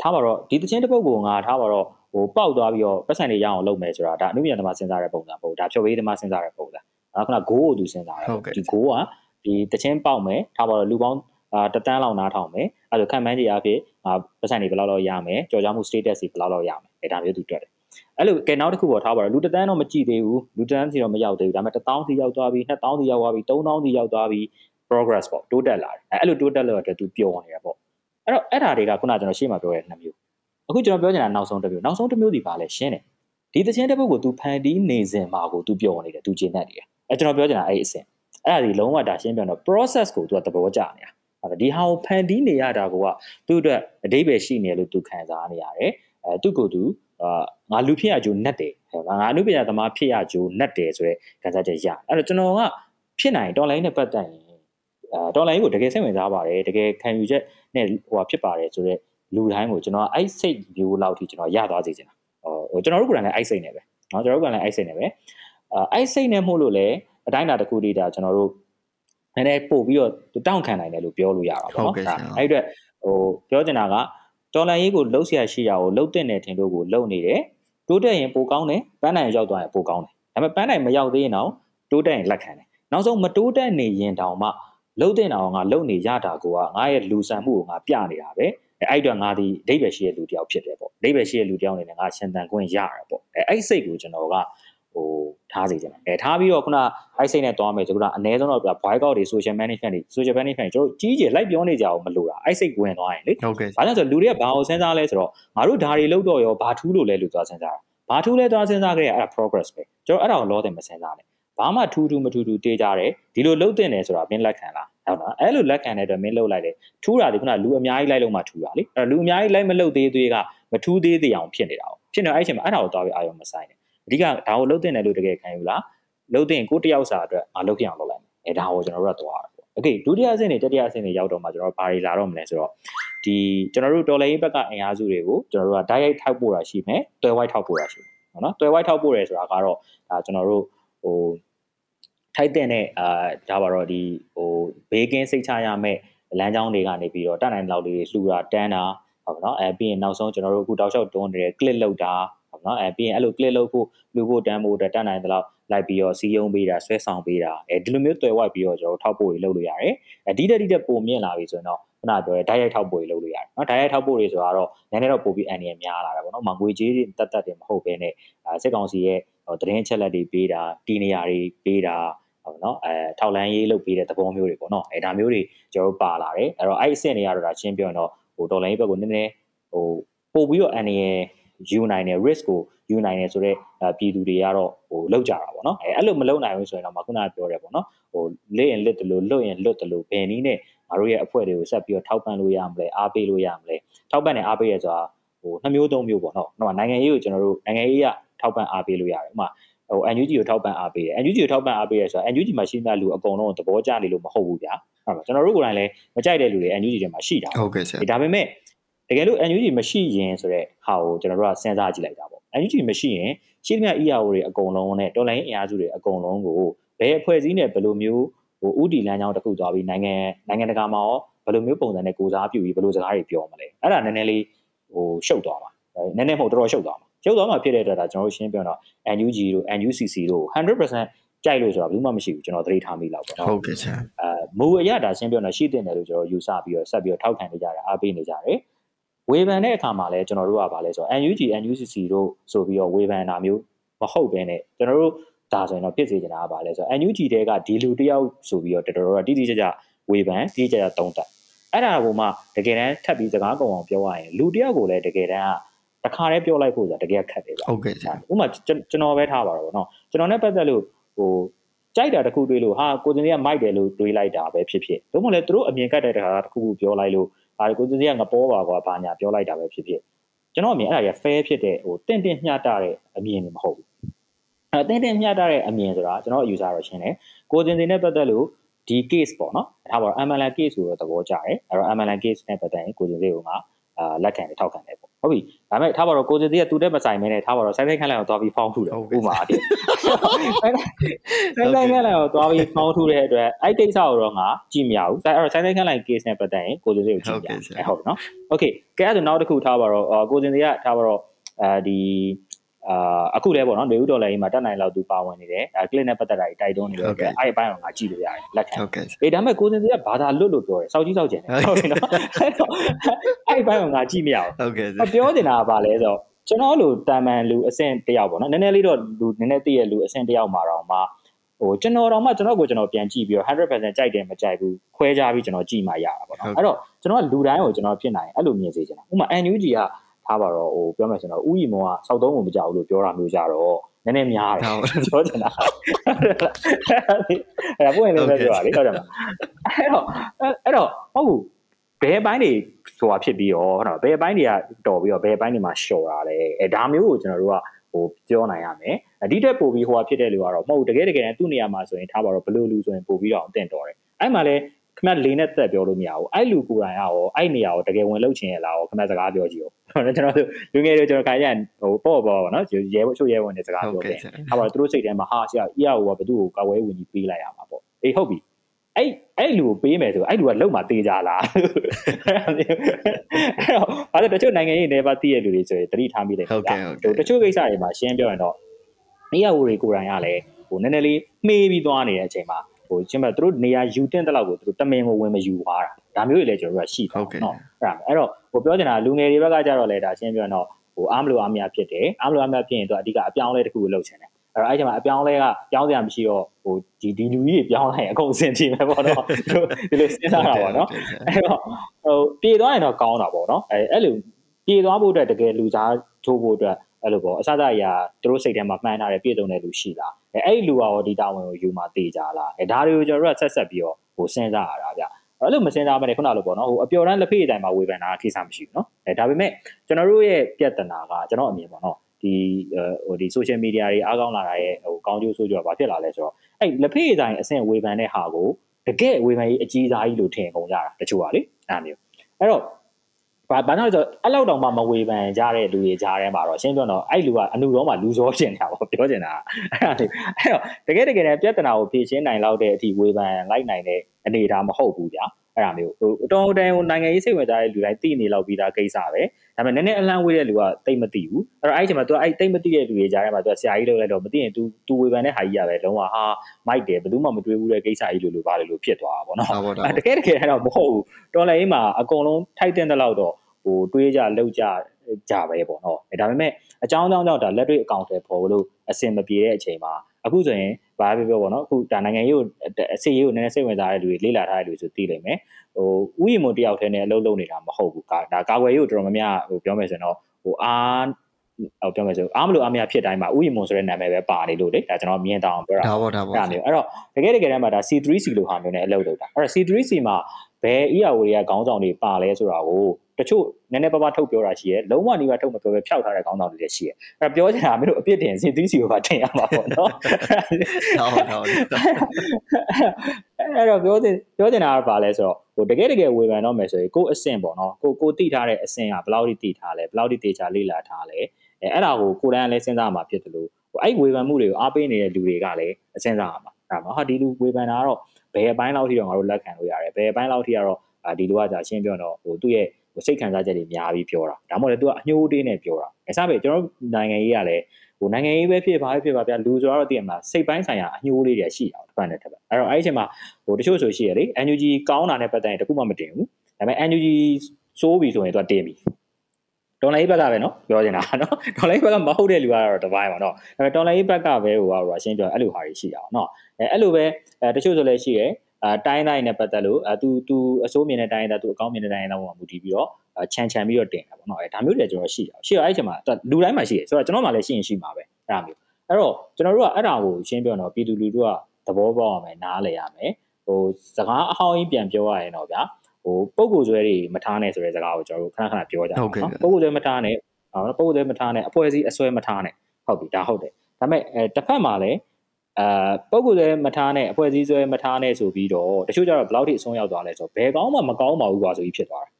ထားပါတော့ဒီတခြင်းတစ်ပုတ်ကိုငါထားပါတော့ဟိုပေါက်သွားပြီးတော့ပတ်စံတွေရအောင်လုပ်မယ်ဆိုတာဒါအနုပညာသမားစဉ်းစားတဲ့ပုံစံပေါ့ဒါချော်ပေးသမားစဉ်းစားတဲ့ပုံစံအဲ့ခုန goal ကိုသူစဉ်းစားတယ်ဒီ goal ကဒီတခြင်းပေါက်မယ်ထားပါတော့လူပေါင်းအာတတန်းလောက်နားထောင်မယ်အဲ့ဒါခံမှန်းကြည့်အဖြစ် အာပတ်စံတွေဘယ်လောက်လောက်ရမယ်ကြော်ကြားမှု status တွေဘယ်လောက်လောက်ရမယ်အဲဒါမျိုးသူတွက်တယ်အဲ့လိုကဲနောက်တစ်ခုပေါ်ထားပါတော့လူတန်းတော့မကြည့်သေးဘူးလူတန်းစီတော့မရောက်သေးဘူးဒါပေမဲ့1000စီရောက်သွားပြီ2000စီရောက်သွားပြီ3000စီရောက်သွားပြီ progress ပေါ့တိုးတက်လာတယ်အဲ့လိုတိုးတက်လို့အတွက်သူပျော်နေတာပေါ့အဲ့တော့အဲ့ဒါတွေကခုနကျွန်တော်ရှေ့မှာပြောတဲ့နှစ်မျိုးအခုကျွန်တော်ပြောချင်တာနောက်ဆုံးတစ်မျိုးနောက်ဆုံးတစ်မျိုးဒီပါလဲရှင်းတယ်ဒီတခြင်းတစ်ပုတ်ကို तू ဖန်တီးနေစဉ်မှာကို तू ပျော်နေတယ် तू ကျင်တတ်နေတယ်အဲ့ကျွန်တော်ပြောချင်တာအဲ့အဆင့်အဲ့ဒါဒီလုံးဝဒါရှင်းပြတော့ process ကို तू ကသဘောကျနေတာအဲ့ ဒီဟာကိုဖန်တီးနေရတာကသူ့အတွက်အတိပ္ပယ်ရှိနေလို့ तू ခံစားနေရတယ်အဲသူ့ကိုသူအာငါလူဖြစ်ရကြိုးနဲ့တယ်ငါအနုပညာသမားဖြစ်ရကြိုးနဲ့တယ်ဆိုတဲ့ခံစားချက်ရအဲ့တော့ကျွန်တော်က ဖြစ်နိုင်တော်လိုင်းနဲ့ပတ်သက်ရင်အာတော်လိုင်းကိုတကယ်စိတ်ဝင်စားပါတယ်တကယ်ခံယူချက်နဲ့ဟိုဖြစ်ပါတယ်ဆိုတော့လူတိုင်းကိုကျွန်တော်အဲ့စိတ်မျိုးလောက်ထိကျွန်တော်ရသွားစေချင်တာဟိုကျွန်တော်တို့ကိုယ်တိုင်လည်းအဲ့စိတ်နဲ့ပဲเนาะကျွန်တော်တို့ကလည်းအဲ့စိတ်နဲ့ပဲအာအဲ့စိတ်နဲ့မို့လို့လေအတိုင်းအတာတစ်ခုတည်းဒါကျွန်တော်တို့ နည်းနည်းပို့ပြီးတော့တောင့်ခံနိုင်တယ်လို့ပြောလို့ရတာပေါ့နော်အဲ့အတွက်ဟိုပြောချင်တာကတော်လန်ရေးကိုလှုပ်ရှားရှိရကိုလှုပ်တဲ့နေထင်တို့ကိုလှုပ်နေတယ်တိုးတက်ရင်ပိုကောင်းတယ်ပန်းနိုင်ရောက်သွားရင်ပိုကောင်းတယ်ဒါပေမဲ့ပန်းနိုင်မရောက်သေးရင်တော့တိုးတက်ရင်လက်ခံတယ်နောက်ဆုံးမတိုးတက်နေရင်တောင်မှလှုပ်တဲ့အောင်ငါလှုပ်နေရတာကိုကငါရဲ့လူဆန်မှုကိုငါပြနေတာပဲအဲ့အတွက်ငါဒီအဓိပ္ပာယ်ရှိတဲ့လူတယောက်ဖြစ်တယ်ပေါ့အဓိပ္ပာယ်ရှိတဲ့လူတယောက်အနေနဲ့ငါရှင်သန်ခွင့်ရတာပေါ့အဲအဲ့စိတ်ကိုကျွန်တော်က ဟိုထားစေချင်တယ်အဲထားပြီးတော့ခုနအိုက်စိတ်နဲ့တွားမယ်ဆိုတော့အနည်းဆုံးတော့ boy out တွေ social management တွေ social management တွေကျွန်တော်ကြီးကြီးလိုက်ပြောနေကြအောင်မလို့တာအိုက်စိတ်ဝင်သွားရင်လေဟုတ်ကဲ့ဘာလို့ဆိုလူတွေကဘာကိုစဉ်းစားလဲဆိုတော့ငါတို့ဓာရီလောက်တော့ရောဘာထူးလို့လဲလို့သွားစဉ်းစားတာဘာထူးလဲသွားစဉ်းစားကြရအဲ့ဒါ progress ပဲကျွန်တော်အဲ့ဒါကိုလောတယ်မစဉ်းစားနဲ့ဘာမှထူးထူးမထူးထူးတေးကြတယ်ဒီလိုလှုပ်တင်တယ်ဆိုတာမင်းလက်ခံလားဟုတ်လားအဲ့လိုလက်ခံတဲ့အတွက်မင်းလှုပ်လိုက်တယ်ထူးတာဒီခုနလူအများကြီးလိုက်လို့မှထူးတာလေအဲ့လူအများကြီးလိုက်မလှုပ်သေးသေးကမထူးသေးသေးအောင်ဖြစ်နေတာပေါ့ဖြစ်နေအဲ့အချိန်မှာအဲ့ဒါကိုသွားပြီးအာရုံမဆိုင်နဲ့ အဓိကဒါကိုလှုပ်တင်တယ်လို့တကယ်ခံယူလားလှုပ်တင်ကိုတယောက်စာအတွက်ငါလှုပ်ပြအောင်လုပ်လိုက်မယ်အဲဒါကိုကျွန်တော်တို့ကသွားတာပေါ့โอเคဒုတိယအဆင့်နဲ့တတိယအဆင့်တွေရောက်တော့မှကျွန်တော်ဘာတွေလာတော့မလဲဆိုတော့ဒီကျွန်တော်တို့တော်လိုင်းဘက်ကအင်အားစုတွေကိုကျွန်တော်တို့က direct ထောက်ပို့တာရှိမယ်တွဲ white ထောက်ပို့တာရှိမယ်ဟုတ်နော်တွဲ white ထောက်ပို့ရဲဆိုတာကတော့ဒါကျွန်တော်တို့ဟိုထိုက်တဲ့နဲ့အာဒါပါတော့ဒီဟိုဘေးကင်းစိတ်ချရမယ့်လမ်းကြောင်းတွေကနေပြီးတော့တတ်နိုင်တဲ့လောက်လေးလှူတာတန်းတာဟုတ်နော်အဲပြီးရင်နောက်ဆုံးကျွန်တော်တို့အခုတောက်လျှောက်တွန်းနေတဲ့ click လောက်တာ ဟုတ်နော်အဲပြီးရင်အဲ့လို click လောက်ဖို့လူဖို့တန်းဖို့တတ်နိုင်တဲ့လောက်လိုက်ပြီးတော့စီယုံပေးတာဆွဲဆောင်ပေးတာအဲဒီလိုမျိုးတွေ့ဝိုက်ပြီးတော့ကျွန်တော်ထောက်ဖို့တွေလုပ်လို့ရတယ်အဲဒီတက်ဒီတက်ပုံမြင့်လာပြီဆိုရင်တော့ခုနပြောတဲ့ direct ထောက်ဖို့တွေလုပ်လို့ရတယ်နော် direct ထောက်ဖို့တွေဆိုတာတော့နည်းနည်းတော့ပိုပြီးအန်ရများလာတာပေါ့နော်မငွေကြေးတက်တက်တွေမဟုတ်ဘဲနဲ့စစ်ကောင်စီရဲ့သတင်းချက်လက်တွေပေးတာတီနေရာတွေပေးတာဟုတ်နော်အဲထောက်လန်းရေးလုပ်ပေးတဲ့သဘောမျိုးတွေပေါ့နော်အဲဒါမျိုးတွေကျွန်တော်တို့ပါလာတယ်အဲ့တော့အဲ့အဆင့်တွေကတော့ဒါရှင်းပြောရင်တော့ဟိုဒေါ်လာရေးဘက်ကိုနည်းနည်းဟိုပို့ပြီးတော့အန်ရ ယူနိုင်တဲ့ risk ကိုယူနိုင်တယ်ဆိုတော့ပြည်သူတွေကတော့ဟိုလောက်ကြတာပေါ့နော်အဲအဲ့လိုမလုပ်နိုင်ဘူးဆိုရင်တော့မခုနကပြောတယ်ပေါ့နော်ဟိုလက်ရင်လက်တလို့လွတ်ရင်လွတ်တလို့ဘယ်နည်းနဲ့ငါတို့ရဲ့အဖွဲ့တွေကိုဆက်ပြီးတော့ထောက်ပံ့လို့ရမလဲအားပေးလို့ရမလဲထောက်ပံ့နဲ့အားပေးရဆိုတာဟိုနှစ်မျိုးသုံးမျိုးပေါ့နော်။နိုင်ငံရေးကိုကျွန်တော်တို့နိုင်ငံရေးကထောက်ပံ့အားပေးလို့ရတယ်။ဥပမာဟို NUG ကိုထောက်ပံ့အားပေးတယ် NUG ကိုထောက်ပံ့အားပေးရဆိုတော့ NUG မှာရှိတဲ့လူအကုန်လုံးသဘောကျနေလို့မဟုတ်ဘူးဗျာဟုတ်လားကျွန်တော်တို့ကိုယ်တိုင်လည်းမကြိုက်တဲ့လူတွေ NUG ထဲမှာရှိတာဟုတ်ကဲ့ဆရာဒါပေမဲ့ တကယ်လို့ NUG မရှိရင်ဆိုတော့ဟာကိုကျွန်တော်တို့ကစဉ်းစားကြည့်လိုက်တာပေါ့ NUG မရှိရင်ရှိသမျှ EAO တွေအကုန်လုံးနဲ့တော်လိုင်းအင်အားစုတွေအကုန်လုံးကိုဘယ်အဖွဲ့အစည်းနဲ့ဘယ်လိုမျိုးဟိုဥတီလမ်းကြောင်းတစ်ခုသွားပြီးနိုင်ငံနိုင်ငံတကာမှာရောဘယ်လိုမျိုးပုံစံနဲ့ကိုစားပြုပြီးဘယ်လိုစကားတွေပြောမလဲအဲ့ဒါနည်းနည်းလေးဟိုရှုပ်သွားမှာနည်းနည်းမဟုတ်တော်တော်ရှုပ်သွားမှာရုပ်သွားမှာဖြစ်တဲ့အတွက်ဒါကျွန်တော်တို့ရှင်းပြတော့ NUG တို့ NUCC တို့100%ကြိုက်လို့ဆိုတာဘယ်မှမရှိဘူးကျွန်တော်သတိထားမိလောက်ပေါ့နော်ဟုတ်ကဲ့ဆရာအဲမူအရဒါရှင်းပြတော့ရှိတဲ့တယ်လို့ကျွန်တော်ယူဆပြီးတော့ဆက်ပြီးတော့ထောက်ခံနေကြတယ်အားပေးနေကြတယ် ဝေဖန်တဲ့အခါမှာလည်းကျွန်တော်တို့ကဗာလဲဆိုတော့ NUG NUCC တို့ဆိုပြီးတော့ဝေဖန်တာမျိုးမဟုတ်ဘဲနဲ့ကျွန်တော်တို့ဒါဆိုရင်တော့ဖြစ်စေချင်တာကဗာလဲဆိုတော့ NUG တဲကဒီလူတယောက်ဆိုပြီးတော့တော်တော်တိတိကျကျဝေဖန်တိတိကျကျတုံးတက်အဲ့ဒါကိုမှတကယ်တမ်းထပ်ပြီးစကားကုံအောင်ပြောရရင်လူတယောက်ကိုလည်းတကယ်တမ်းကတခါတည်းပြောလိုက်ဖို့ဆိုတာတကယ်ခက်တယ်ဗျဟုတ်ကဲ့ဆရာဥပမာကျွန်တော်ပဲထားပါတော့ဗောနော်ကျွန်တော်နဲ့ပတ်သက်လို့ဟိုကြိုက်တာတခုတွေးလို့ဟာကိုစင်ကြီးကမိုက်တယ်လို့တွေးလိုက်တာပဲဖြစ်ဖြစ်တို့မလဲသူတို့အမြင်ကတ်တဲ့တခါတခုခုပြောလိုက်လို့ ဟာကိုစင်ကြီးကငပေါ်ပါကွာဘာညာပြောလိုက်တာပဲဖြစ်ဖြစ်ကျွန်တော်အမြင်အဲ့ဒါကြီး fair ဖြစ်တဲ့ဟိုတင့်တင့်မျှတတဲ့အမြင်တွေမဟုတ်ဘူးအဲတင့်တင့်မျှတတဲ့အမြင်ဆိုတာကျွန်တော်အယူဆတော့ရှင်းတယ်ကိုစင်စင်နဲ့ပတ်သက်လို့ဒီ case ပေါ့နော်ဒါပါတော့ MLN case ဆိုတော့သဘောကျတယ်အဲ့တော့ MLN case နဲ့ပတ်သက်ရင်ကိုစင်စင်ကအာလက်ခံတယ်ထောက်ခံတယ်ပေါ့ ဟုတ်ပြီဒါပေမဲ့ထားပါတော့ကိုစီစီကသူတက်မဆိုင်မဲနဲ့ထားပါတော့ဆိုင်းဆိုင်ခန့်လိုက်အောင်သွားပြီးဖောင်းထူတယ်ဥမာအဖြစ်ဆိုင်းဆိုင်ခန့်လိုက်အောင်သွားပြီးဖောင်းထူတဲ့အတွက်အဲ့ကိစ္စကိုတော့ငါကြည့်မရဘူးဆိုင်းအဲ့တော့ဆိုင်းဆိုင်ခန့်လိုက် case နဲ့ပတ်သက်ရင်ကိုစီစီကိုကြည့်ရဟုတ်ပြီနော် okay ကဲအဲ့ဒါနောက်တစ်ခုထားပါတော့ကိုစီစီကထားပါတော့အဲဒီ အာအခုလည်းပေါ့နော်နေဦးဒေါ်လာကြီးမှာတက်နိုင်လောက်သူပါဝင်နေတယ်အဲ click နဲ့ပတ်သက်တာကြီးတိုက်တွန်းနေတယ်အဲ့ဒီအပိုင်းကိုငါကြည့်လို့ရတယ်လက်ခံဟုတ်ကဲ့အေးဒါပေမဲ့ကိုစင်စီကဘာသာလွတ်လို့ပြောတယ်စောက်ကြီးစောက်ကျင်တယ်ဟုတ်ကဲ့နော်အဲ့တော့အဲ့ဒီဘိုင်းကိုငါကြည့်မရဘူးဟုတ်ကဲ့ပြောနေတာကဘာလဲဆိုတော့ကျွန်တော်လိုတာမန်လူအဆင့်တယောက်ပေါ့နော်နည်းနည်းလေးတော့လူနည်းနည်းသိရလူအဆင့်တယောက်မှာတော့မှဟိုကျွန်တော်တော့မှကျွန်တော်ကိုကျွန်တော်ပြန်ကြည့်ပြီးတော့100%ကြိုက်တယ်မကြိုက်ဘူးခွဲခြားပြီးကျွန်တော်ကြည့်မှရတာပေါ့နော်အဲ့တော့ကျွန်တော်ကလူတိုင်းကိုကျွန်တော်ဖြစ်နိုင်အဲ့လိုမြင်စေချင်တာဥပမာ NUG က ထားပါတော့ဟိုပြောမယ်ဆိုတော့ဥယျာဉ်မောကစောက်သုံးကိုမကြောက်ဘူးလို့ပြောတာမျိုးကြတော့နည်းနည်းများတယ်ပြောချင်တာအဲ့ဒါပွင့်လေးပဲပြောတာလေဟုတ်တယ်မအဲ့တော့အဲ့တော့ဟုတ်ဘူးဘယ်ပိုင်းတွေဆိုတာဖြစ်ပြီးတော့ဟုတ်တော့ဘယ်ပိုင်းတွေကတော်ပြီးတော့ဘယ်ပိုင်းတွေမှာရှော်တာလဲအဲဒါမျိုးကိုကျွန်တော်တို့ကဟိုပြောနိုင်ရမယ်အဒီတက်ပို့ပြီးဟိုဟာဖြစ်တဲ့လူကတော့မဟုတ်တကယ်တကယ်သူ့နေရာမှာဆိုရင်ထားပါတော့ဘလို့လူဆိုရင်ပို့ပြီးတော့အသင့်တော်တယ်အဲ့မှာလဲ ခမလေးနဲ့တက်ပြောလို့မရဘူးအဲ့လူကိုယ်တိုင်ရောအဲ့နေရာကိုတကယ်ဝင်လုပ်ချင်ရလားခမစကားပြောကြည့်ဦးကျွန်တော်တို့လူငယ်တွေကျွန်တော်ခိုင်ရဟိုပေါ့ပေါ့ပါနော်ရဲချို့ရဲဝင်တဲ့စကားပြောတယ်အဲ့ပါတော့သူတို့စိတ်ထဲမှာဟာဆရာ ER ကဘယ်သူ့ကိုကာဝဲဝင်ကြီးပေးလိုက်ရမှာပေါ့အေးဟုတ်ပြီအဲ့အဲ့လူကိုပေးမယ်ဆိုအဲ့လူကလုံမှာတေးကြလားအဲ့တော့တချို့နိုင်ငံရေးနေပါတည်ရလူတွေဆိုရင်တတိထားမိတယ်ဟုတ်ကဲ့ဟုတ်ကဲ့တချို့ကိစ္စတွေမှာရှင်းပြောရင်တော့နေရာဦးတွေကိုယ်တိုင်ကလည်းဟိုနည်းနည်းလေးမှေးပြီးသွားနေတဲ့အချိန်မှာ ဟိုချင်းမသူတို့နေရာယူတင်တဲ့လောက်ကိုသူတို့တမင်ကိုဝင်မယူသွားတာဒါမျိုးတွေလည်းကျွန်တော်တို့ကရှိတယ်နော်အဲ့ဒါအဲ့တော့ဟိုပြောချင်တာလူငယ်တွေဘက်ကကြတော့လေဒါရှင်းပြောရင်တော့ဟိုအားမလို့အားမရဖြစ်တယ်အားမလို့အားမရဖြစ်ရင်သူအဓိကအပြောင်းလဲတစ်ခုကိုလုပ်ချင်တယ်အဲ့တော့အဲ့ဒီမှာအပြောင်းလဲကပြောင်းစရာမရှိတော့ဟိုဒီဒီလူကြီးတွေပြောင်းလိုက်ရင်အကုန်စင်ကြည့်မယ်ပေါ့နော်ဒီလိုစဉ်းစားတာပေါ့နော်အဲ့တော့ဟိုပြေသွားရင်တော့ကောင်းတာပေါ့နော်အဲ့အဲ့လိုပြေသွားဖို့အတွက်တကယ်လူစားထိုးဖို့အတွက် အဲ့လိုပေါ့အစစအရာသူတို့စိတ်ထဲမှာမှန်းထားတယ်ပြည့်စုံတဲ့လူရှိလားအဲအဲ့ဒီလူကရောဒီတာဝန်ကိုယူမှတေးကြလားအဲဒါတွေကိုကျွန်တော်တို့ကဆက်ဆက်ပြီးတော့ဟိုစဉ်းစားရတာဗျအဲ့လိုမစဉ်းစားမနဲ့ခုနလိုပေါ့နော်ဟိုအပျော်တမ်းလက်ဖေးအတိုင်းမှာဝေဖန်တာထိစားမရှိဘူးနော်အဲဒါပေမဲ့ကျွန်တော်တို့ရဲ့ပြဿနာကကျွန်တော်အမြင်ပေါ့နော်ဒီဟိုဒီ social media တွေအားကောင်းလာတာရဲ့ဟိုကောင်းကျိုးဆိုးကျိုးကဘာဖြစ်လာလဲဆိုတော့အဲ့လက်ဖေးအတိုင်းအဆင့်ဝေဖန်တဲ့ဟာကိုတကယ်ဝေဖန်ရေးအကြီးစားကြီးလို့ထင်ကုန်ကြတာတချို့ကလေအဲ့မျိုးအဲ့တော့ ဘာဘာလို့ဆိုအဲ့လောက်တောင်မှမဝေဖန်ကြတဲ့လူတွေကြားထဲမှာတော့ရှင်းပြောတော့အဲ့လူကအနုရောမှလူစောကျင်တာပေါ့ပြောကျင်တာအဲ့ဒါလေအဲ့တော့တကယ်တကယ်နဲ့ပြဿနာကိုဖြေရှင်းနိုင်လောက်တဲ့အထိဝေဖန်လိုက်နိုင်တဲ့အနေအထားမဟုတ်ဘူးဗျာအဲ့ဒါမျိုးဟိုအတော်တန်ဟိုနိုင်ငံရေးစိတ်ဝင်စားတဲ့လူတိုင်းသိနေလောက်ပြီးသားကိစ္စပဲ ဒါပေမဲ့နည်းနည်းအလန့်ဝေးတဲ့လူကတိတ်မသိဘူးအဲ့တော့အဲ့ဒီချိန်မှာ तू အဲ့တိတ်မသိတဲ့လူတွေကြားထဲမှာ तू ဆရာကြီးလုပ်လိုက်တော့မသိရင် तू तू ဝေဖန်တဲ့ဟာကြီးရပဲလုံးဝဟာမိုက်တယ်ဘယ်သူမှမတွေးဘူးတဲ့ကိစ္စကြီးလို့လို့ပါလေလို့ဖြစ်သွားတာပေါ့နော်တကယ်တကယ်တော့မဟုတ်ဘူးတော်လည်းမှာအကုန်လုံးထိုက်တဲ့လောက်တော့ဟိုတွေးကြလောက်ကြကြပဲပေါ့နော်ဒါပေမဲ့အကြောင်းအကြောင်းကြောင့်ဒါလက်တွေ့အကောင့်တွေပေါ်လို့အဆင်မပြေတဲ့အချိန်မှာ အခုဆိုရင်ဘာပဲပြောပေါ့နော်အခုဒါနိုင်ငံရေးကိုအစီရေးကိုနည်းနည်းစိတ်ဝင်စားတဲ့လူတွေလေ့လာထားတဲ့လူတွေဆိုသိလိမ့်မယ်ဟိုဥယျာဉ်မတယောက်တည်းနဲ့အလုပ်လုပ်နေတာမဟုတ်ဘူးဒါကာကွယ်ရေးကိုတော်တော်များများဟိုပြောမယ်ဆိုရင်တော့ဟိုအားဟိုပြောမယ်ဆိုအားမလို့အားမရဖြစ်တိုင်းမှာဥယျာဉ်မွန်ဆိုတဲ့နာမည်ပဲပါနေလို့လေဒါကျွန်တော်မြင်တောင်းပြောတာဒါပေါ့ဒါပေါ့အဲ့မျိုးအဲ့တော့တကယ်တကယ်တမ်းမှာဒါ C3C လို့ဟာမျိုးနဲ့အလုပ်လုပ်တာအဲ့တော့ C3C မှာ ဘယ် ERO တွေကခေါင်းဆောင်တွေပါလဲဆိုတာကိုတချို့နည်းနည်းပါးပါးထုတ်ပြောတာရှိရဲလုံးဝနီးပါးထုတ်မပြောပဲဖျောက်ထားတဲ့ခေါင်းဆောင်တွေလည်းရှိရဲအဲ့တော့ပြောချင်တာမင်းတို့အပြစ်တင်စင်သီးစီကိုပါတင်ရမှာပေါ့နော်ဟုတ်ဟုတ်အဲ့တော့ပြောတင်ပြောတင်တာကဘာလဲဆိုတော့ဟိုတကယ်တကယ်ဝေဖန်တော့မယ်ဆိုရင်ကိုအဆင့်ပေါ့နော်ကိုကိုတိထားတဲ့အဆင့်ကဘယ်လောက်ထိတိထားလဲဘယ်လောက်ထိတေချာလေ့လာထားလဲအဲအဲ့ဒါကိုကိုယ်တိုင်လည်းစဉ်းစားမှာဖြစ်တယ်လို့ဟိုအဲ့ဝေဖန်မှုတွေကိုအားပေးနေတဲ့လူတွေကလည်းစဉ်းစားရမှာအဲ့မှာဟာဒီလူဝေဖန်တာကတော့ ဘယ်အပိုင်းလောက်ထိတော့ငါတို့လက်ခံလို့ရတယ်ဘယ်အပိုင်းလောက်ထိကတော့ဒီလိုကကြာရှင်းပြောတော့ဟိုသူ့ရဲ့စိတ်ခံစားချက်တွေများပြီးပြောတာဒါမှမဟုတ်လေသူကအညှိုးတေးနဲ့ပြောတာအစားပဲကျွန်တော်နိုင်ငံရေးကလည်းဟိုနိုင်ငံရေးပဲဖြစ်ပါဖြစ်ပါဗျာလူဆိုတော့တည်ရမှာစိတ်ပိုင်းဆိုင်ရာအညှိုးလေးတွေရှိအောင်တစ်ပတ်နဲ့တစ်ပတ်အဲ့တော့အဲ့ဒီအချိန်မှာဟိုတချို့ဆိုရှိရလေ NUG ကောင်းတာနဲ့ပတ်သက်ရင်တခုမှမတင်ဘူးဒါပေမဲ့ NUG စိုးပြီဆိုရင်သူကတင်ပြီ ဒေါ်လာရေးဘက်ကပဲနော်ပြောနေတာနော်ဒေါ်လာရေးဘက်ကမဟုတ်တဲ့လူကတော့တပိုင်းပါနော်ဒါပေမဲ့ဒေါ်လာရေးဘက်ကပဲဟိုကတော့ရှင်းပြောအဲ့လိုဟာတွေရှိတာပေါ့နော်အဲအဲ့လိုပဲအဲတချို့ဆိုလည်းရှိတယ်အဲတိုင်းတိုင်းနဲ့ပတ်သက်လို့အဲ तू तू အစိုးမြင်တဲ့တိုင်းတာ तू အကောင်းမြင်တဲ့တိုင်းတာပုံမှာမူတည်ပြီးတော့ခြံခြံပြီးတော့တင်တာပေါ့နော်အဲဒါမျိုးတွေကျွန်တော်ရှိတာရှိတော့အဲ့ချိန်မှာလူတိုင်းမှာရှိတယ်ဆိုတော့ကျွန်တော်မှလည်းရှိရင်ရှိမှာပဲအဲ့ဒါမျိုးအဲ့တော့ကျွန်တော်တို့ကအဲ့ဒါကိုရှင်းပြောတော့ပြည်သူလူထုကသဘောပေါက်ရမယ်နားလည်ရမယ်ဟိုစကားအဟောင်းကြီးပြန်ပြောရရင်တော့ဗျာ ဟိုပုံကိုယ်ဆွဲတွေမထားနဲ့ဆိုတဲ့စကားကိုကျွန်တော်တို့ခဏခဏပြောကြအောင်နော်ပုံကိုယ်ဆွဲမထားနဲ့နော်ပုံကိုယ်ဆွဲမထားနဲ့အဖွဲ့အစည်းအဆွဲမထားနဲ့ဟုတ်ပြီဒါဟုတ်တယ်ဒါပေမဲ့အဲတစ်ဖက်မှာလည်းအာပုံကိုယ်ဆွဲမထားနဲ့အဖွဲ့အစည်းဆွဲမထားနဲ့ဆိုပြီးတော့တချို့ကျတော့ဘယ်လောက်ထိအဆုံးရောက်သွားလဲဆိုတော့ဘယ်ကောင်းမှမကောင်းပါဘူးကွာဆိုပြီးဖြစ်သွားတာ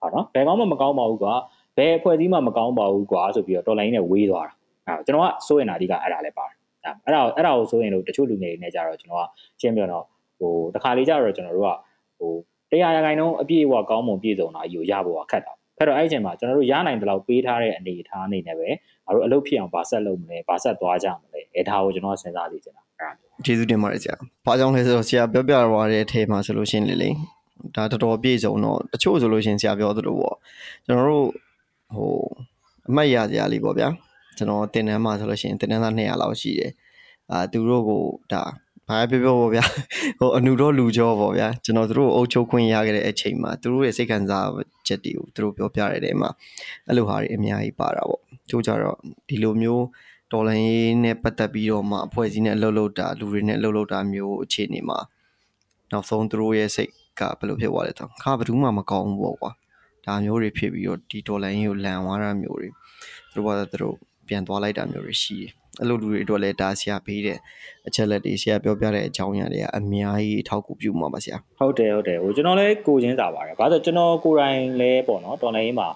ဟာနော်ဘယ်ကောင်းမှမကောင်းပါဘူးကွာဘယ်အဖွဲ့အစည်းမှမကောင်းပါဘူးကွာဆိုပြီးတော့တော်လိုင်းနဲ့ဝေးသွားတာအဲကျွန်တော်ကစိုးရင်တာဒီကအဲ့ဒါလည်းပါတယ်အဲ့ဒါအဲ့ဒါကိုစိုးရင်လို့တချို့လူငယ်တွေနဲ့ကြတော့ကျွန်တော်ကရှင်းပြတော့ဟိုတခါလေးကြတော့ကျွန်တော်တို့ကဟို တရားရဂိုင်းလုံးအပြည့်အဝကောင်းမွန်ပြည့်စုံတာကြီးကိုရဖို့ကခက်တာအဲ့တော့အဲ့ဒီအချိန်မှာကျွန်တော်တို့ရနိုင်တဲ့လောက်ပေးထားတဲ့အနေအထားအနေနဲ့ပဲငါတို့အလုပ်ဖြစ်အောင်ဗာဆက်လုပ်မလဲဗာဆက်သွားကြမလဲအဲဒါကိုကျွန်တော်စဉ်းစားနေကြတာအဲ့ဒါကျေးဇူးတင်ပါတယ်ဆရာ။ဘာကြောင့်လဲဆိုတော့ဆရာပြောပြရတဲ့အထဲမှာဆိုလို့ရှိရင်လေလေဒါတော်တော်ပြည့်စုံတော့တချို့ဆိုလို့ရှိရင်ဆရာပြောသလိုပေါ့ကျွန်တော်တို့ဟိုအမှတ်ရစရာလေးပေါ့ဗျာကျွန်တော်တင်တန်းမှာဆိုလို့ရှိရင်တင်တန်းသား200လောက်ရှိတယ်အာသူတို့ကိုဒါ ဘာပြောပြောပေါ့ဗျာဟိုအနုတော့လူကြောပေါ့ဗျာကျွန်တော်တို့အုပ်ချုပ်ခွင့်ရခဲ့တဲ့အချိန်မှာသူတို့ရဲ့စိတ်ခံစားချက်တွေကိုသူတို့ပြောပြရတဲ့မှာအဲ့လိုဟာတွေအများကြီးပါတာပေါ့ချို့ကြတော့ဒီလိုမျိုးတော်လိုင်းနဲ့ပတ်သက်ပြီးတော့မှအဖွဲ့အစည်းနဲ့အလုပ်လုပ်တာလူတွေနဲ့အလုပ်လုပ်တာမျိုးအခြေအနေမှာနောက်ဆုံးသူတို့ရဲ့စိတ်ကဘယ်လိုဖြစ်သွားလဲတော့ခါဘယ်သူမှမကောင်းဘူးပေါ့ကွာဒါမျိုးတွေဖြစ်ပြီးတော့ဒီဒေါ်လာရင်းကိုလန်သွားတာမျိုးတွေသူတို့ကသူတို့ပြန်သွားလိုက်တာမျိုးတွေရှိတယ် အဲ့လိုလူတွေအတွက်လည်းဒါဆရာပေးတဲ့အချက်လက်တွေဆရာပြောပြတဲ့အကြောင်းအရာတွေကအများကြီးအထောက်အကူပြုမှာပါဆရာဟုတ်တယ်ဟုတ်တယ်ဟိုကျွန်တော်လည်းကိုချင်းစာပါတယ်ဘာလို့ကျွန်တော်ကိုယ်တိုင်လဲပေါ့နော်တော်လိုင်းမှာ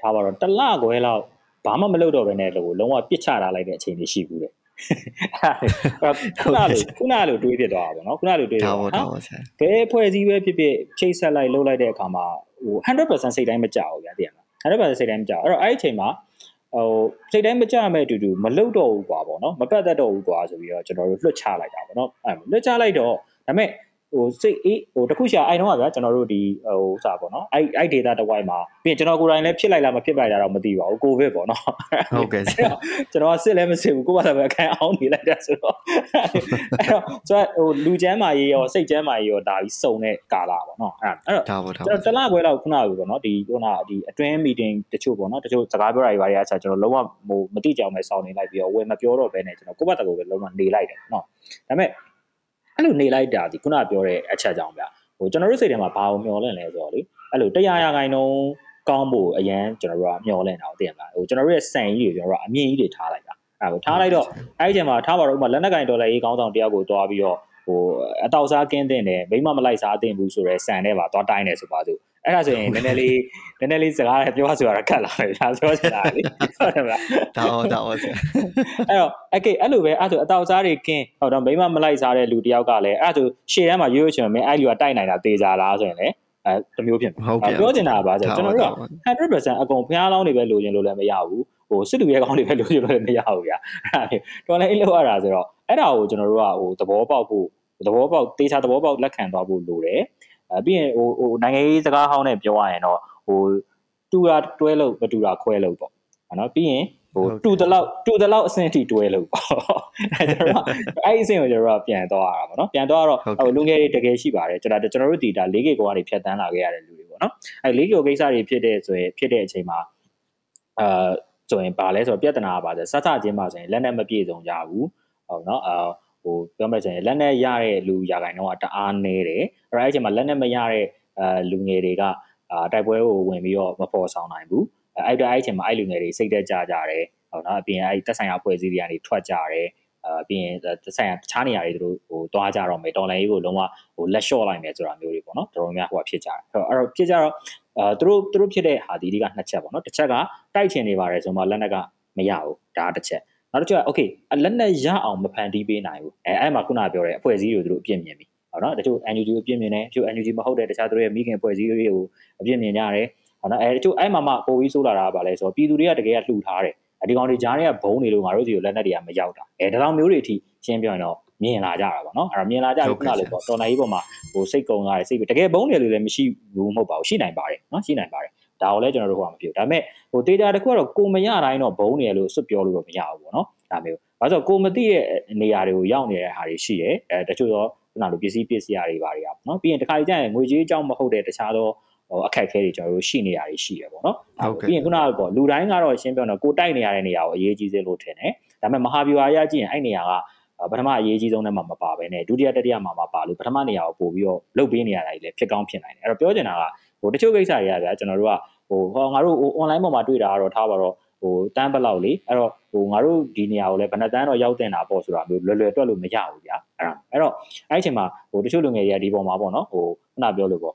ထားပါတော့တစ်လခွဲလောက်ဘာမှမလုပ်တော့ဘဲနဲ့လို့လုံးဝပစ်ချထားလိုက်တဲ့အချိန်တွေရှိဘူးတဲ့ခုနလိုခုနလိုတွေးဖြစ်သွားတာပေါ့နော်ခုနလိုတွေးသွားတာဟုတ်ဆရာဘယ်ဖွဲ့စည်းပဲဖြစ်ဖြစ်ချိတ်ဆက်လိုက်လှုပ်လိုက်တဲ့အခါမှာဟို100%စိတ်တိုင်းမကြောက်ဘူးဗျာတည်ရမှာ100%စိတ်တိုင်းမကြောက်အဲ့တော့အဲ့ဒီအချိန်မှာ ဟိုစိတ်တိုင်းမကြမဲ့အတူတူမလုတ်တော့ဘူးကွာပေါ့နော်မပတ်သက်တော့ဘူးကွာဆိုပြီးတော့ကျွန်တော်တို့လွှတ်ချလိုက်တာပေါ့နော်အဲလွှတ်ချလိုက်တော့ဒါပေမဲ့ ဟိုစိတ်အေးဟိုတခုရှာအိုင်တော့ဗျာကျွန်တော်တို့ဒီဟိုစာပေါ့နော်အဲ့အဲ့ data တစ်ဝိုင်းမှာပြီးရင်ကျွန်တော်ကိုယ်တိုင်လည်းဖြစ်လိုက်လားမဖြစ်လိုက်တာတော့မသိပါဘူးကိုဗစ်ပေါ့နော်ဟုတ်ကဲ့ကျွန်တော်စစ်လည်းမစစ်ဘူးကိုယ်ကလည်းအခန်းအောင်နေလိုက်တာဆိုတော့အဲ့တော့ကျွန်တော်ဟိုလူချမ်းမာရေးရောစိတ်ချမ်းမာရေးရောဒါပြီးစုံတဲ့ကာလပေါ့နော်အဲ့အဲ့တော့ကျွန်တော်တလခွဲလောက်ခုနကပေါ့နော်ဒီခုနဒီအတွင်း meeting တချို့ပေါ့နော်တချို့စကားပြောတာတွေဘာတွေအားချက်ကျွန်တော်လုံးဝဟိုမတိကြအောင်ပဲစောင်းနေလိုက်ပြီးတော့ဝယ်မပြောတော့ဘဲနဲ့ကျွန်တော်ကိုယ့်ဘက်တကူပဲလုံးဝနေလိုက်တယ်နော်ဒါပေမဲ့ အဲ့လိုနေလိုက်တာဒီခုနပြောတဲ့အချက်ကြောင့်ဗျဟိုကျွန်တော်တို့စိတ်ထဲမှာဘာကိုမျှော်လင့်လဲဆိုတော့လေအဲ့လိုတရားရာခိုင်နှုန်းကောင်းဖို့အရန်ကျွန်တော်တို့ကမျှော်လင့်တာကိုသိရမလားဟိုကျွန်တော်တို့ရဲ့စံကြီးတွေကျွန်တော်တို့ကအမြင့်ကြီးတွေထားလိုက်တာအဲ့ဟိုထားလိုက်တော့အဲ့ဒီချိန်မှာထားပါတော့ဥပမာလက်နက်ကင်ဒေါ်လာရေးကောင်းဆောင်တယောက်ကိုတွားပြီးတော့ဟိုအတောက်စားကင်းတင်တယ်မိမမလိုက်စားတင်ဘူးဆိုတော့စံနဲ့ပါတွားတိုင်းတယ်ဆိုပါစို့ အဲ့ဒါဆိုရင်နည်းနည်းလေးနည်းနည်းလေးစကားပြောဆိုရတာခက်လာတယ်ဒါပြောချင်တာလေဟုတ်တယ်မလားဒါဟုတ်ဒါဟုတ်အဲ့တော့အကေအဲ့လိုပဲအဲ့ဆိုအတောက်စားတွေကင်းဟောတော့မိမမလိုက်စားတဲ့လူတယောက်ကလည်းအဲ့ဆိုရှေ့တန်းမှာရိုးရိုးချင်မင်းအဲ့လူကတိုက်နိုင်တာတေးကြလားဆိုရင်လေအဲတမျိုးဖြစ်မှာပြောချင်တာကဘာဆိုကျွန်တော်တို့က100%အကုန်ဖျားလောင်းတွေပဲလိုချင်လို့လည်းမရဘူးဟိုစစ်တူရဲကောင်းတွေပဲလိုချင်လို့လည်းမရဘူးဗျာအဲ့ဒါတော်လည်းအဲ့လိုရတာဆိုတော့အဲ့ဒါကိုကျွန်တော်တို့ကဟိုသဘောပေါက်ဖို့သဘောပေါက်တေးချသဘောပေါက်လက်ခံသွားဖို့လိုတယ် အဲပြီးရင်ဟိုဟိုနိုင်ငံရေးစကားဟောင်းနဲ့ပြောရရင်တော့ဟိုတူတာတွဲလို့မတူတာခွဲလို့ပေါ့နော်ပြီးရင်ဟိုတူတလောက်တူတလောက်အဆင့်အထိတွဲလို့ပေါ့အဲကျွန်တော်အဲ့ဒီအဆင့်ကိုကျွန်တော်ပြန်သွားရတာပေါ့နော်ပြန်သွားတော့ဟိုလူငယ်တွေတကယ်ရှိပါတယ်ကျွန်တော်ကျွန်တော်တို့ဒီဒါ 4K ကိုကနေဖြတ်တန်းလာခဲ့ရတဲ့လူတွေပေါ့နော်အဲ 4K ကိစ္စတွေဖြစ်တဲ့ဆိုရင်ဖြစ်တဲ့အချိန်မှာအာဆိုရင်ပါလဲဆိုတော့ပြဿနာပါဆိုစစချင်းပါဆိုရင်လက်နဲ့မပြည့်စုံကြဘူးဟုတ်နော်အာ ဟိုပြောမယ်ဆိုရင်လက်နဲ့ရတဲ့လူရာဂိုင်တော့တအားနေတယ်အဲ့အဲ့အချိန်မှာလက်နဲ့မရတဲ့အာလူငယ်တွေကအာတိုက်ပွဲကိုဝင်ပြီးတော့မပေါ်ဆောင်နိုင်ဘူးအဲ့တော့အဲ့အချိန်မှာအဲ့လူငယ်တွေစိတ်သက်ကြကြတယ်ဟုတ်နော်အပြင်အဲ့တက်ဆိုင်ရာအဖွဲ့အစည်းတွေကနေထွက်ကြတယ်အပြင်တက်ဆိုင်ရာတခြားနေရာတွေသူတို့ဟိုတွားကြတော့မယ်တော်လိုင်းကြီးကိုလုံးဝဟိုလက်လျှော့လိုက်မယ်ဆိုတာမျိုးတွေပေါ့နော်တော်တော်များဟိုဖြစ်ကြတယ်အဲ့တော့ဖြစ်ကြတော့အဲသူတို့သူတို့ဖြစ်တဲ့ဟာဒီတွေကနှစ်ချက်ပေါ့နော်တစ်ချက်ကတိုက်ချင်နေပါတယ်ဆိုမှလက်နက်ကမရဘူးဒါတစ်ချက် နောက်တစ်ချက်က okay လက်နက်ရအောင်မဖန်တီးပေးနိုင်ဘူးအဲအဲ့မှာခုနပြောတဲ့အဖွဲ့အစည်းတွေသူတို့အပြစ်မြင်ပြီဟုတ်နော်တချို့ NUG ကိုအပြစ်မြင်တယ်တချို့ NUG မဟုတ်တဲ့တခြားသူတို့ရဲ့မိခင်အဖွဲ့အစည်းတွေကိုအပြစ်မြင်ကြတယ်ဟုတ်နော်အဲတချို့အဲ့မှာမှပိုပြီးဆိုးလာတာကဘာလဲဆိုတော့ပြည်သူတွေကတကယ်ကလှူထားတယ်ဒီကောင်တွေကြားတွေကဘုံနေလို့ငါတို့စီကိုလက်နက်တွေကမရောက်တာအဲဒါတော့မျိုးတွေအထိရှင်းပြောရင်တော့မြင်လာကြတာပေါ့နော်အဲ့တော့မြင်လာကြပြီခုနလိုပေါ့တော်နိုင်ကြီးပေါ်မှာဟိုစိတ်ကုံလာတယ်စိတ်တကယ်ဘုံနေလို့လည်းမရှိဘူးမဟုတ်ပါဘူးရှိနိုင်ပါတယ်နော်ရှိနိုင်ပါတယ် ဒါကိုလည်းကျွန်တော်တို့ဟိုမှာမဖြစ်ဘူးဒါပေမဲ့ဟိုတေးတာတစ်ခုကတော့ကိုမရတိုင်းတော့ဘုံနေရလို့စွတ်ပြောလို့တော့မရဘူးပေါ့နော်ဒါမျိုးဘာလို့ကိုမသိတဲ့နေရာတွေကိုရောက်နေတဲ့ဟာတွေရှိတယ်အဲတချို့တော့ခုနလိုပစ္စည်းပစ္စည်းတွေဘာတွေကပေါ့နော်ပြီးရင်တစ်ခါကြရင်ငွေကြေးအကြောင်းမဟုတ်တဲ့တခြားသောဟိုအခက်အခဲတွေကျွန်တော်တို့ရှိနေရတွေရှိရပေါ့နော်ဟုတ်ကဲ့ပြီးရင်ခုနကပေါ့လူတိုင်းကတော့ရှင်းပြောတော့ကိုတိုက်နေရတဲ့နေရာကိုအရေးကြီးစေလို့ထင်တယ်ဒါပေမဲ့မဟာဗျူဟာအရကြည့်ရင်အဲ့နေရာကပထမအရေးကြီးဆုံးထဲမှာမပါဘဲနဲ့ဒုတိယတတိယမှာမပါလို့ပထမနေရာကိုပို့ပြီးတော့လုတ်ပေးနေရတာကြီးလည်းဖြစ်ကောင်းဖြစ်နိုင်တယ်အဲ့တော့ပြောချင်တာက ဟိုတချို့ကိစ္စတွေကဗျာကျွန်တော်တို့ကဟိုဟောငါတို့ဟို online ပေါ်မှာတွေ့တာကတော့ထားပါတော့ဟိုတန်းပလောက်လေအဲ့တော့ဟိုငါတို့ဒီနေရာကိုလည်းဘယ်နှတန်းတော့ရောက်တင်တာပေါ့ဆိုတာမျိုးလွယ်လွယ်တွက်လို့မရဘူးဗျာအဲ့ဒါအဲ့တော့အဲ့ဒီအချိန်မှာဟိုတချို့လူငယ်တွေကဒီပေါ်မှာပေါ့နော်ဟိုခုနပြောလို့ပေါ့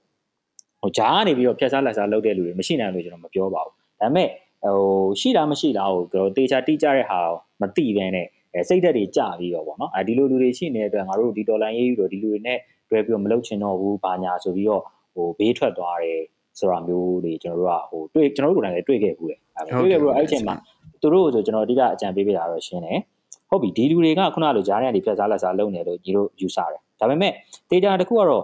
ဟိုဂျားကနေပြီးတော့ဖြတ်စားလက်စားလုပ်တဲ့လူတွေမရှိနိုင်လို့ကျွန်တော်မပြောပါဘူးဒါပေမဲ့ဟိုရှိလားမရှိလားဟိုကျွန်တော်တေချာတိကျတဲ့ဟာမသိဘဲနဲ့စိတ်သက်တွေကြပြီးတော့ပေါ့နော်အဲဒီလိုလူတွေရှိနေတဲ့အတွက်ငါတို့ဒီဒေါ်လာရေးယူတော့ဒီလူတွေနဲ့တွဲပြီးတော့မလုပ်ချင်တော့ဘူးဘာညာဆိုပြီးတော့ ဟိုဘေးထွက်သွားတယ်ဆိုတာမျိုးတွေကျွန်တော်တို့ကဟိုတွေ့ကျွန်တော်တို့ကိုယ်တိုင်လည်းတွေ့ခဲ့ဘူးလေတွေ့ခဲ့ပြီးတော့အဲ့အချိန်မှာသူတို့ဆိုကျွန်တော်အဓိကအကြံပေးပေးတာတော့ရှင်းတယ်ဟုတ်ပြီဒီလူတွေကခုနလိုဂျားတွေကနေဖြတ်စားလက်စားလုပ်နေလို့ညီတို့ယူဆတယ်ဒါပေမဲ့ဒေတာတစ်ခုကတော့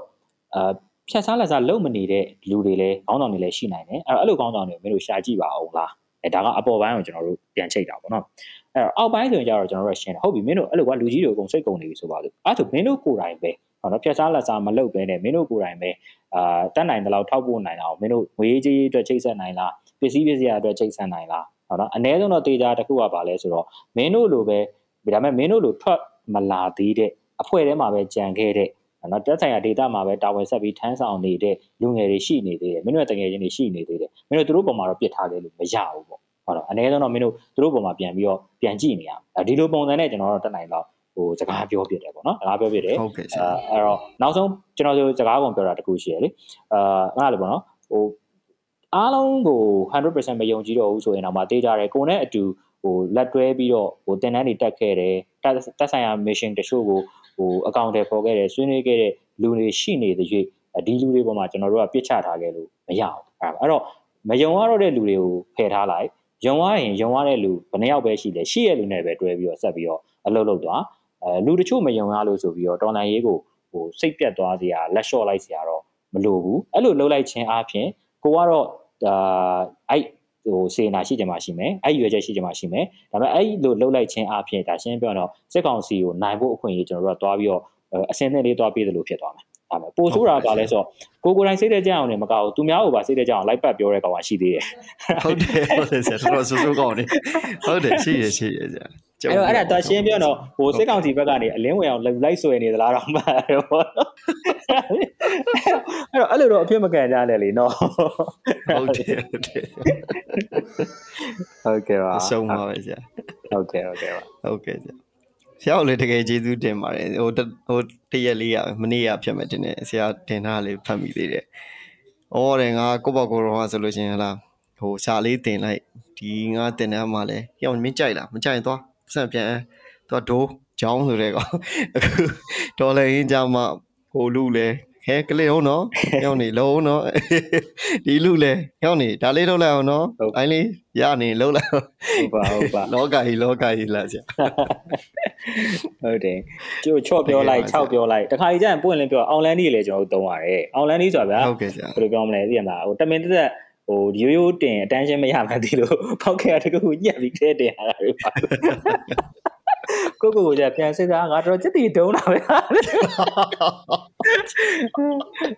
အာဖြတ်စားလက်စားလုပ်မနေတဲ့လူတွေလည်းခေါင်းဆောင်တွေလည်းရှိနိုင်တယ်အဲ့တော့အဲ့လိုခေါင်းဆောင်တွေမင်းတို့ရှာကြည့်ပါအောင်လားအဲဒါကအပေါ်ပိုင်းကိုကျွန်တော်တို့ပြန်ချိတ်တာပေါ့နော်အဲ့တော့အောက်ပိုင်းဆိုရင်ကျတော့ကျွန်တော်တို့ရှင်းတယ်ဟုတ်ပြီမင်းတို့အဲ့လိုကလူကြီးတွေအကုန်စိတ်ကုန်နေပြီဆိုပါလို့အဲ့ဒါဆိုမင်းတို့ကိုယ်တိုင်ပဲဟော နော်ဖြတ်စားလက်စားမလုပ်ဘဲနဲ့မင်းတို့ကိုယ်တိုင်ပဲအာတက်နိုင်တဲ့လောက်ထောက်ပို့နိုင်အောင်မင်းတို့ငွေကြေးအတွက်ချိတ်ဆက်နိုင်လားပစ္စည်းပစ္စည်းအတွက်ချိတ်ဆက်နိုင်လားဟောနော်အ ਨੇ ဆုံးတော့တေချာတစ်ခုကပါလဲဆိုတော့မင်းတို့လိုပဲဒါပေမဲ့မင်းတို့လိုထွက်မလာသေးတဲ့အဖွဲ့ထဲမှာပဲကြံခဲ့တဲ့နော်တက်ဆိုင်ရာ data မှာပဲတာဝန်ဆက်ပြီးထမ်းဆောင်နေတဲ့လူငယ်တွေရှိနေသေးတယ်မင်းတို့တကယ်ချင်းတွေရှိနေသေးတယ်မင်းတို့သူတို့ပုံမှာတော့ပြစ်ထားခဲ့လို့မရဘူးပေါ့ဟဟုတ်တော့အနည်းဆုံးတော့မင်းတို့သူတို့ပုံမှာပြန်ပြီးတော့ပြန်ကြည့်နေရအောင်ဒီလိုပုံစံနဲ့ကျွန်တော်တို့တက်နိုင်တော့ ဟိုစကားပြောပြတယ်ပေါ့နော်စကားပြောပြတယ်ဟုတ်ကဲ့ဆရာအဲ့တော့နောက်ဆုံးကျွန်တော်တို့စကားပုံပြောတာတခုရှိရလေအာအဲ့ဒါလေပေါ့နော်ဟိုအားလုံးကို100%မယုံကြည်တော့ဘူးဆိုရင်တော့မှတေးကြတယ်ကိုနဲ့အတူဟိုလက်တွဲပြီးတော့ဟိုတင်တန်းတွေတက်ခဲ့တယ်တက်တက်ဆိုင်ရာ mission တချို့ကိုဟိုအကောင့်တွေပေါ်ခဲ့တယ်ဆွေးနွေးခဲ့တဲ့လူတွေရှိနေတဲ့ရွေးဒီလူတွေပေါ်မှာကျွန်တော်တို့ကပြစ်ချထားခဲ့လို့မရဘူးအဲ့တော့မယုံရတော့တဲ့လူတွေကိုဖယ်ထားလိုက်ယုံရရင်ယုံရတဲ့လူဘယ်နှယောက်ပဲရှိလဲရှိရဲ့လူနဲ့ပဲတွဲပြီးတော့ဆက်ပြီးတော့အလုပ်လုပ်သွား အဲလူတချို့မယုံရလို့ဆိုပြီးတော့တော်လန်ရေးကိုဟိုစိတ်ပြတ်သွားစရာလက်လျှော့လိုက်စရာတော့မလိုဘူးအဲ့လိုလှုပ်လိုက်ခြင်းအပြင်ကိုကတော့ဒါအဲ့ဟိုစေနာရှိကြမှာရှိမယ်အဲ့ရွယ်ချက်ရှိကြမှာရှိမယ်ဒါပေမဲ့အဲ့လိုလှုပ်လိုက်ခြင်းအပြင်ဒါရှင်းပြောတော့စစ်ကောင်စီကိုနိုင်ဖို့အခွင့်အရေးကျွန်တော်တို့ကသွားပြီးတော့အစင်းနဲ့လေးသွားပြီးသလိုဖြစ်သွားမယ် ဒါပေမဲ့ပိုဆိုးတာကလည်းဆိုကိုကိုယ်တိုင်စိတ်တဲ့ကြအောင်လည်းမကောက်ဘူးသူများကိုပါစိတ်တဲ့ကြအောင်လိုက်ပတ်ပြောတဲ့ကောင်ကရှိသေးတယ်ဟုတ်တယ်ဟုတ်တယ်ဆရာတော်တော်ဆိုးဆိုးကောင်းတယ်ဟုတ်တယ်ရှိရရှိရဆရာအဲ့တော့အဲ့ဒါတော့ရှင်းပြောတော့ဟိုစစ်ကောင်စီဘက်ကနေအလင်းဝင်အောင်လိုက်ဆွဲနေသလားတော့မှတော့ပေါ့နော်အဲ့တော့အဲ့လိုတော့အဖြစ်မကန်ကြနဲ့လीနော်ဟုတ်တယ်ဟုတ်တယ်ဟုတ်ကဲ့ပါအဆုံးပါပဲဆရာဟုတ်ကဲ့ဟုတ်ကဲ့ပါဟုတ်ကဲ့ဆရာ ဆရာကိုလည်းတကယ်ကျေးဇူးတင်ပါတယ်ဟိုတဟိုတရက်လေးရမနေ့ကဖြစ်မယ်တင်တယ်ဆရာတင်ထားလေးဖတ်မိသေးတယ်။အော်တယ်ငါကိုပေါ့ကိုတော့ဆိုလို့ရှိရင်ဟလားဟိုစာလေးတင်လိုက်ဒီငါတင်တဲ့မှာလဲရောမင်းကြိုက်လားမကြိုက်ရင်သွားဆက်ပြန်သွားဒိုးချောင်းဆိုတဲ့ကောင်အခုဒေါ်လာရင်းကြမှာဟိုလူလဲ ဟဲကလေးဟုတ်နော်ရောက်နေလုံးနော်ဒီလူလဲရောက်နေဒါလေးထုတ်လိုက်အောင်နော်အိုင်းလေးရနေလုံးလိုက်ဟုတ်ပါဟုတ်ပါလောကကြီးလောကကြီးလားဆရာဟုတ်တယ်ကျိုးချော့ပြောလိုက်6ပြောလိုက်တခါကြီးကျရင်ပွင့်လင်းပြောအောင်လန်းကြီးလည်းကျွန်တော်တို့သုံးရတယ်အောင်လန်းကြီးဆိုတာဗျာဟုတ်ကဲ့ဆရာဘယ်လိုပြောမလဲသိရမလားဟိုတမင်တက်တက်ဟိုရိုးရိုးတင်အတန်းရှင်းမရမှန်းဒီလိုဖောက်ခဲ့ရတကူညက်ပြီးထဲတင်ရတာတွေပါ ကိုကိုကိုကြပြန်စစ်သားငါတော့စက်တီတုံးတာပဲ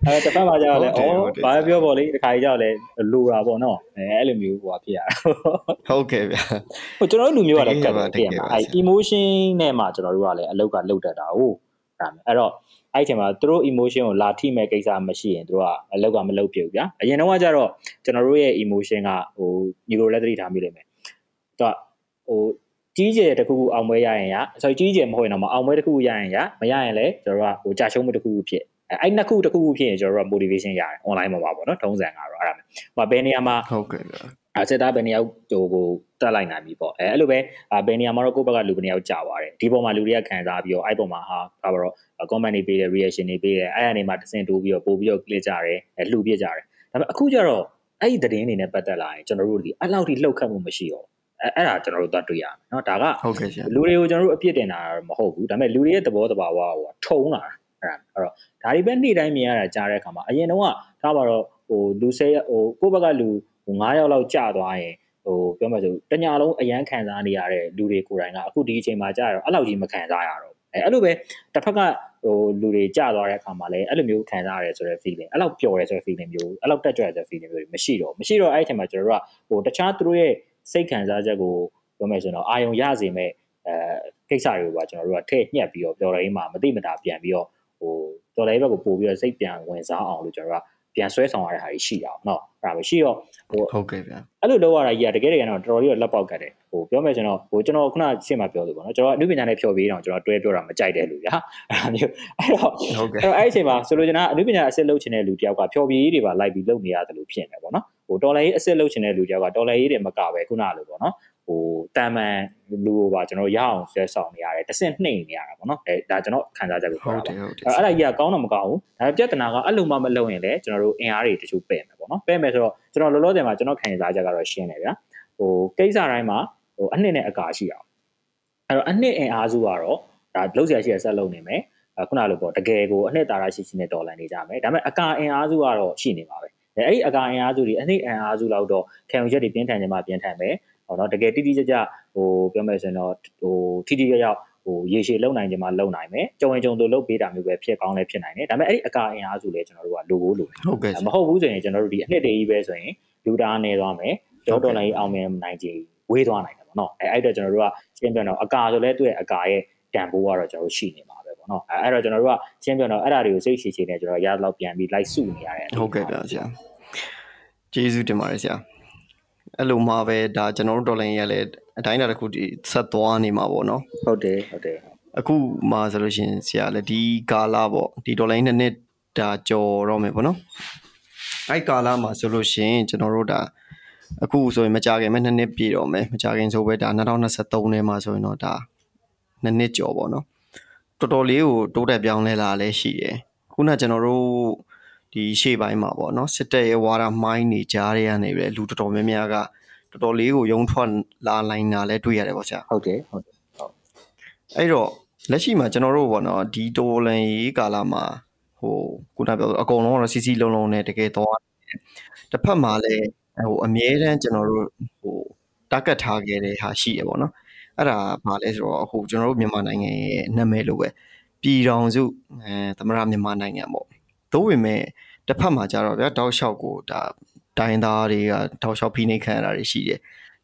အဲတစ်ဖက်မှာကျတော့လေအော်ဘာပြောပေါ့လေတခါကြီးကျတော့လေလိုတာပေါ့နော်အဲအဲ့လိုမျိုးဟိုဟာဖြစ်ရတာဟုတ်ကဲ့ဗျာဟိုကျွန်တော်တို့လူမျိုးကလည်းကတ်တယ်တတကကယ်ယ်ပါပါအဲ emotion နဲ့မှကျွန်တော်တို့ကလည်းအလောက်ကလုတ်တတ်တာဟုတ်ဒါမယ်အဲ့တော့အဲ့ဒီချိန်မှာသူတို့ emotion ကိုလာထိမဲ့ကိစ္စမရှိရင်သူတို့ကအလောက်ကမလုတ်ပြဘူးဗျာအရင်တော့ကကျတော့ကျွန်တော်တို့ရဲ့ emotion ကဟို neuro လက်သတိထားမိလိမ့်မယ်သူကဟို ကြီးကျယ်တစ်ခုခုအောင်ပွဲရရင်ရဆိုကြီးကျယ်မဟုတ်ရင်တော့မအောင်ပွဲတစ်ခုခုရရင်ရမရရင်လည်းကျွန်တော်တို့ကဟိုကြာရှုံးမှုတစ်ခုခုဖြစ်အဲအဲ့နှစ်ခုတစ်ခုခုဖြစ်ရင်ကျွန်တော်တို့က motivation ရတယ် online မှာပါပေါ့နော်ထုံးစံကတော့အဲ့ဒါမျိုးဟိုဘယ်နေရာမှာဟုတ်ကဲ့ဗျာအဲစစ်သားဘယ်နှစ်ယောက်ဟိုကိုတက်လိုက်နိုင်ပြီပေါ့အဲအဲ့လိုပဲအဲဘယ်နေရာမှာတော့ကိုယ့်ဘက်ကလူဘယ်နှစ်ယောက်ကြာသွားတယ်ဒီပေါ်မှာလူတွေကခံစားပြီးတော့အဲ့ပေါ်မှာဟာဒါပါတော့ comment တွေပေးတယ် reaction တွေပေးတယ်အဲ့အနေမှာတစင်တိုးပြီးတော့ပို့ပြီးတော့ click ကြတယ်အဲလှူပြကြတယ်ဒါပေမဲ့အခုကျတော့အဲ့ဒီသတင်းတွေနဲ့ပတ်သက်လာရင်ကျွန်တော်တို့ဒီအဲ့လောက်ထိလှုပ်ခတ်မှုမရှိတော့ အဲအဲ့ဒါကျွန်တော်တို့သွားတွေ့ရမယ်เนาะဒါက ဟုတ်ကဲ့ဆရာ လူတွေကိုကျွန်တော်တို့အပြစ်တင်တာမဟုတ်ဘူးဒါပေမဲ့လူတွေရဲ့သဘောတဘာဝဟိုထုံလာတာအဲ့ဒါအဲ့တော့ဒါတွေပဲနေ့တိုင်းမြင်ရတာကြားတဲ့အခါမှာအရင်တော့ကဒါပါတော့ဟိုလူဆဲဟိုကိုယ့်ဘက်ကလူဟို9ယောက်လောက်ကြာသွားရင်ဟိုပြောမှဆိုတညာလုံးအရန်ခံစားနေရတဲ့လူတွေကိုယ်တိုင်ကအခုဒီအချိန်မှာကြာတော့အဲ့လောက်ကြီးမခံစားရတော့အဲအဲ့လိုပဲတစ်ဖက်ကဟိုလူတွေကြာသွားတဲ့အခါမှာလည်းအဲ့လိုမျိုးခံစားရတယ်ဆိုတဲ့ feeling အဲ့လောက်ပျော်တယ်ဆိုတဲ့ feeling မျိုးအဲ့လောက်တက်ကြွတဲ့ feeling မျိုးမရှိတော့မရှိတော့အဲ့ဒီအချိန်မှာကျွန်တော်တို့ကဟိုတခြားသူတို့ရဲ့ စိတ်ခံစားချက်ကိုပြောမယ်ဆိုရင်တော့အာယုံရစေမဲ့အဲကိစ္စတွေကိုပါကျွန်တော်တို့ကထည့်ညှက်ပြီးတော့ပြောရင်းမှာမတိမတာပြန်ပြီးတော့ဟိုတော်လေးဘက်ကိုပို့ပြီးတော့စိတ်ပြန်ဝင်စားအောင်လို့ကျွန်တော်တို့ကပြန်ဆွဲဆောင်ရတဲ့ဟာတွေရှိတာပေါ့နော်အဲ့ဒါပဲရှိတော့ဟိုဟုတ်ကဲ့ဗျာအဲ့လိုလောက်ရတာကြီးကတကယ်တကယ်တော့တော်တော်လေးတော့လက်ပေါက်ကတ်တယ်ဟိုပြောမယ်ဆိုတော့ဟိုကျွန်တော်ခုနရှင်းမှာပြောလို့ပေါ့နော်ကျွန်တော်အနုပညာနဲ့ဖြော်ပြီးတော့ကျွန်တော်တွဲပြောတာမကြိုက်တဲ့လူဗျာအဲ့ဒါမျိုးအဲ့တော့ဟုတ်ကဲ့အဲ့တော့အဲ့ဒီအချိန်မှာဆိုလိုချင်တာအနုပညာအစ်စ်လုပ်ချင်တဲ့လူတယောက်ကဖြော်ပြီးတွေပါလိုက်ပြီးလုပ်နေရတယ်လို့ဖြစ်နေတယ်ပေါ့နော်ဟို တော်လိုင်းအစ်စ်လုပ်ချင်တဲ့လူတယောက်ကတော်လိုင်းရေးတွေမကပဲခုနလိုပေါ့နော်ဟိုတာမန်လူကိုပါကျွန်တော်ရအောင်ဆွဲဆောင်နေရတယ်တဆင့်နှိမ့်နေရတာပေါ့နော်အဲဒါကျွန်တော်ခံစားချက်ကိုဟုပြောတ်တတာယ်ဟုတ်တယ်အဲ့အဲ့ဒါကြီးကကောင်းတော့မကောင်းဘူးဒါပေမဲ့ပြဿနာကအဲ့လိုမှမလုပ်ရင်လည်းကျွန်တော်တို့အင်အားတွေတချို့ပဲ့မယ်ပေါ့နော်ပဲ့မယ်ဆိုတော့ကျွန်တော်လောလောဆယ်မှာကျွန်တော်ခံစားချက်ကတော့ရှင်းတယ်ဗျာဟိုကိစ္စတိုင်းမှာဟိုအနှစ်နဲ့အကာရှိအောင်အဲ့တော့အနှစ်အင်အားစုကတော့ဒါလုံးဆရာရှိရဆက်လုပ်နေမယ်အခုနလိုပေါ့တကယ်ကိုအနှစ်သာရရှိရှိနဲ့တော်လန်နေကြမယ်ဒါပေမဲ့အကာအင်အားစုကတော့ရှိနေပါပဲ အဲ့ဒီအကာအင်အားစုတွေအနှစ်အင်အားစုလောက်တော့ခံယူချက်တွေပြင်းထန်ခြင်းမှပြင်းထန်မယ်ဟောနော်တကယ်တိတိကျကျဟိုပြောမယ်ဆိုရင်တော့ဟိုထိထိရောက်ရောက်ဟိုရေရှည်လုံနိုင်ခြင်းမှလုံနိုင်မယ်ကြုံရင်ကြုံသူလုတ်ပေးတာမျိုးပဲဖြစ်ကောင်းလည်းဖြစ်နိုင်တယ်ဒါပေမဲ့အဲ့ဒီအကာအင်အားစုလည်းကျွန်တော်တို့ကလိုဖို့လိုတယ်ဟုတ်ကဲ့မဟုတ်ဘူးဆိုရင်ကျွန်တော်တို့ဒီအနှစ်တည်းကြီးပဲဆိုရင်လူတာနေသွားမယ်ကျောတော်လိုင်းအောင်မြင်နိုင်ကြဝေးသွားနိုင်တယ်ပေါ့နော်အဲအဲ့တော့ကျွန်တော်တို့ကရှင်းပြတော့အကာဆိုလဲသူ့ရဲ့အကာရဲ့တန်ဖိုးကတော့ကျွန်တော်တို့ရှိနေမှာပဲ ပေါ့နော်အဲအဲ့တော့ကျွန်တော်တို့ကရှင်းပြတော့အဲ့ဒါတွေကိုစိတ်ရှည်ရှည်နဲ့ကျွန်တော်ရတော့ပြန်ပြီးလိုက်စုနေရတယ်ဟုတ်ကဲ့ဗျာဆရာကျေးဇူးတင်ပါတယ်ဆရာအဲ့လိုမှပဲဒါကျွန်တော်တို့ဒေါ်လာရလည်းအတိုင်းအတာတစ်ခုဒီဆက်သွားနေမှာပေါ့နော်ဟုတ်တယ်ဟုတ်တယ်အခုမှဆိုလို့ရှိရင်ဆရာလည်းဒီကာလပေါ့ဒီဒေါ်လာနှစ်နှစ်ဒါကြော်တော့မယ်ပေါ့နော်အဲ့ကာလမှာဆိုလို့ရှိရင်ကျွန်တော်တို့ဒါအခုဆိုရင်မကြခင်မဲ့နှစ်နှစ်ပြည့်တော့မယ်မကြခင်ဆိုပဲဒါ2023ထဲမှာဆိုရင်တော့ဒါနှစ်နှစ်ကြော်ပေါ့နော် တော်တော်လေးကိုတိုးတက်ပြောင်းလဲလာလည်းရှိတယ်ခုနကကျွန်တော်တို့ဒီရှေ့ပိုင်းမှာပေါ့နော်စစ်တပ်ရဲ့ဝါဒမိုင်းနေကြားရနေပြီလူတော်တော်များများကတော်တော်လေးကိုယုံထွက်လာနိုင်တာလည်းတွေ့ရတယ်ပေါ့ဆရာဟုတ်တယ်ဟုတ်တယ်အဲ့တော့လက်ရှိမှာကျွန်တော်တို့ပေါ့နော်ဒီတိုလန်ရေးကာလမှာဟိုခုနပြောအကုန်လုံးကတော့စီစီလုံးလုံးနဲ့တကယ်သွားတယ်တစ်ဖက်မှာလည်းဟိုအမြဲတမ်းကျွန်တော်တို့ဟိုတာကတ်ထားခဲ့တဲ့ဟာရှိရပေါ့နော် အဲ့ဒါဘာလဲဆိုတော့အခုကျွန်တော်တို့မြန်မာနိုင်ငံရဲ့နာမည်လိုပဲပြည်တော်စုအဲသမရမြန်မာနိုင်ငံပေါ့သို့ပေမဲ့တစ်ဖက်မှာကျတော့ဗျာတောက်လျှောက်ကိုဒါတိုင်းသားတွေကတောက်လျှောက်ဖိနှိပ်ခံရတာတွေရှိတယ်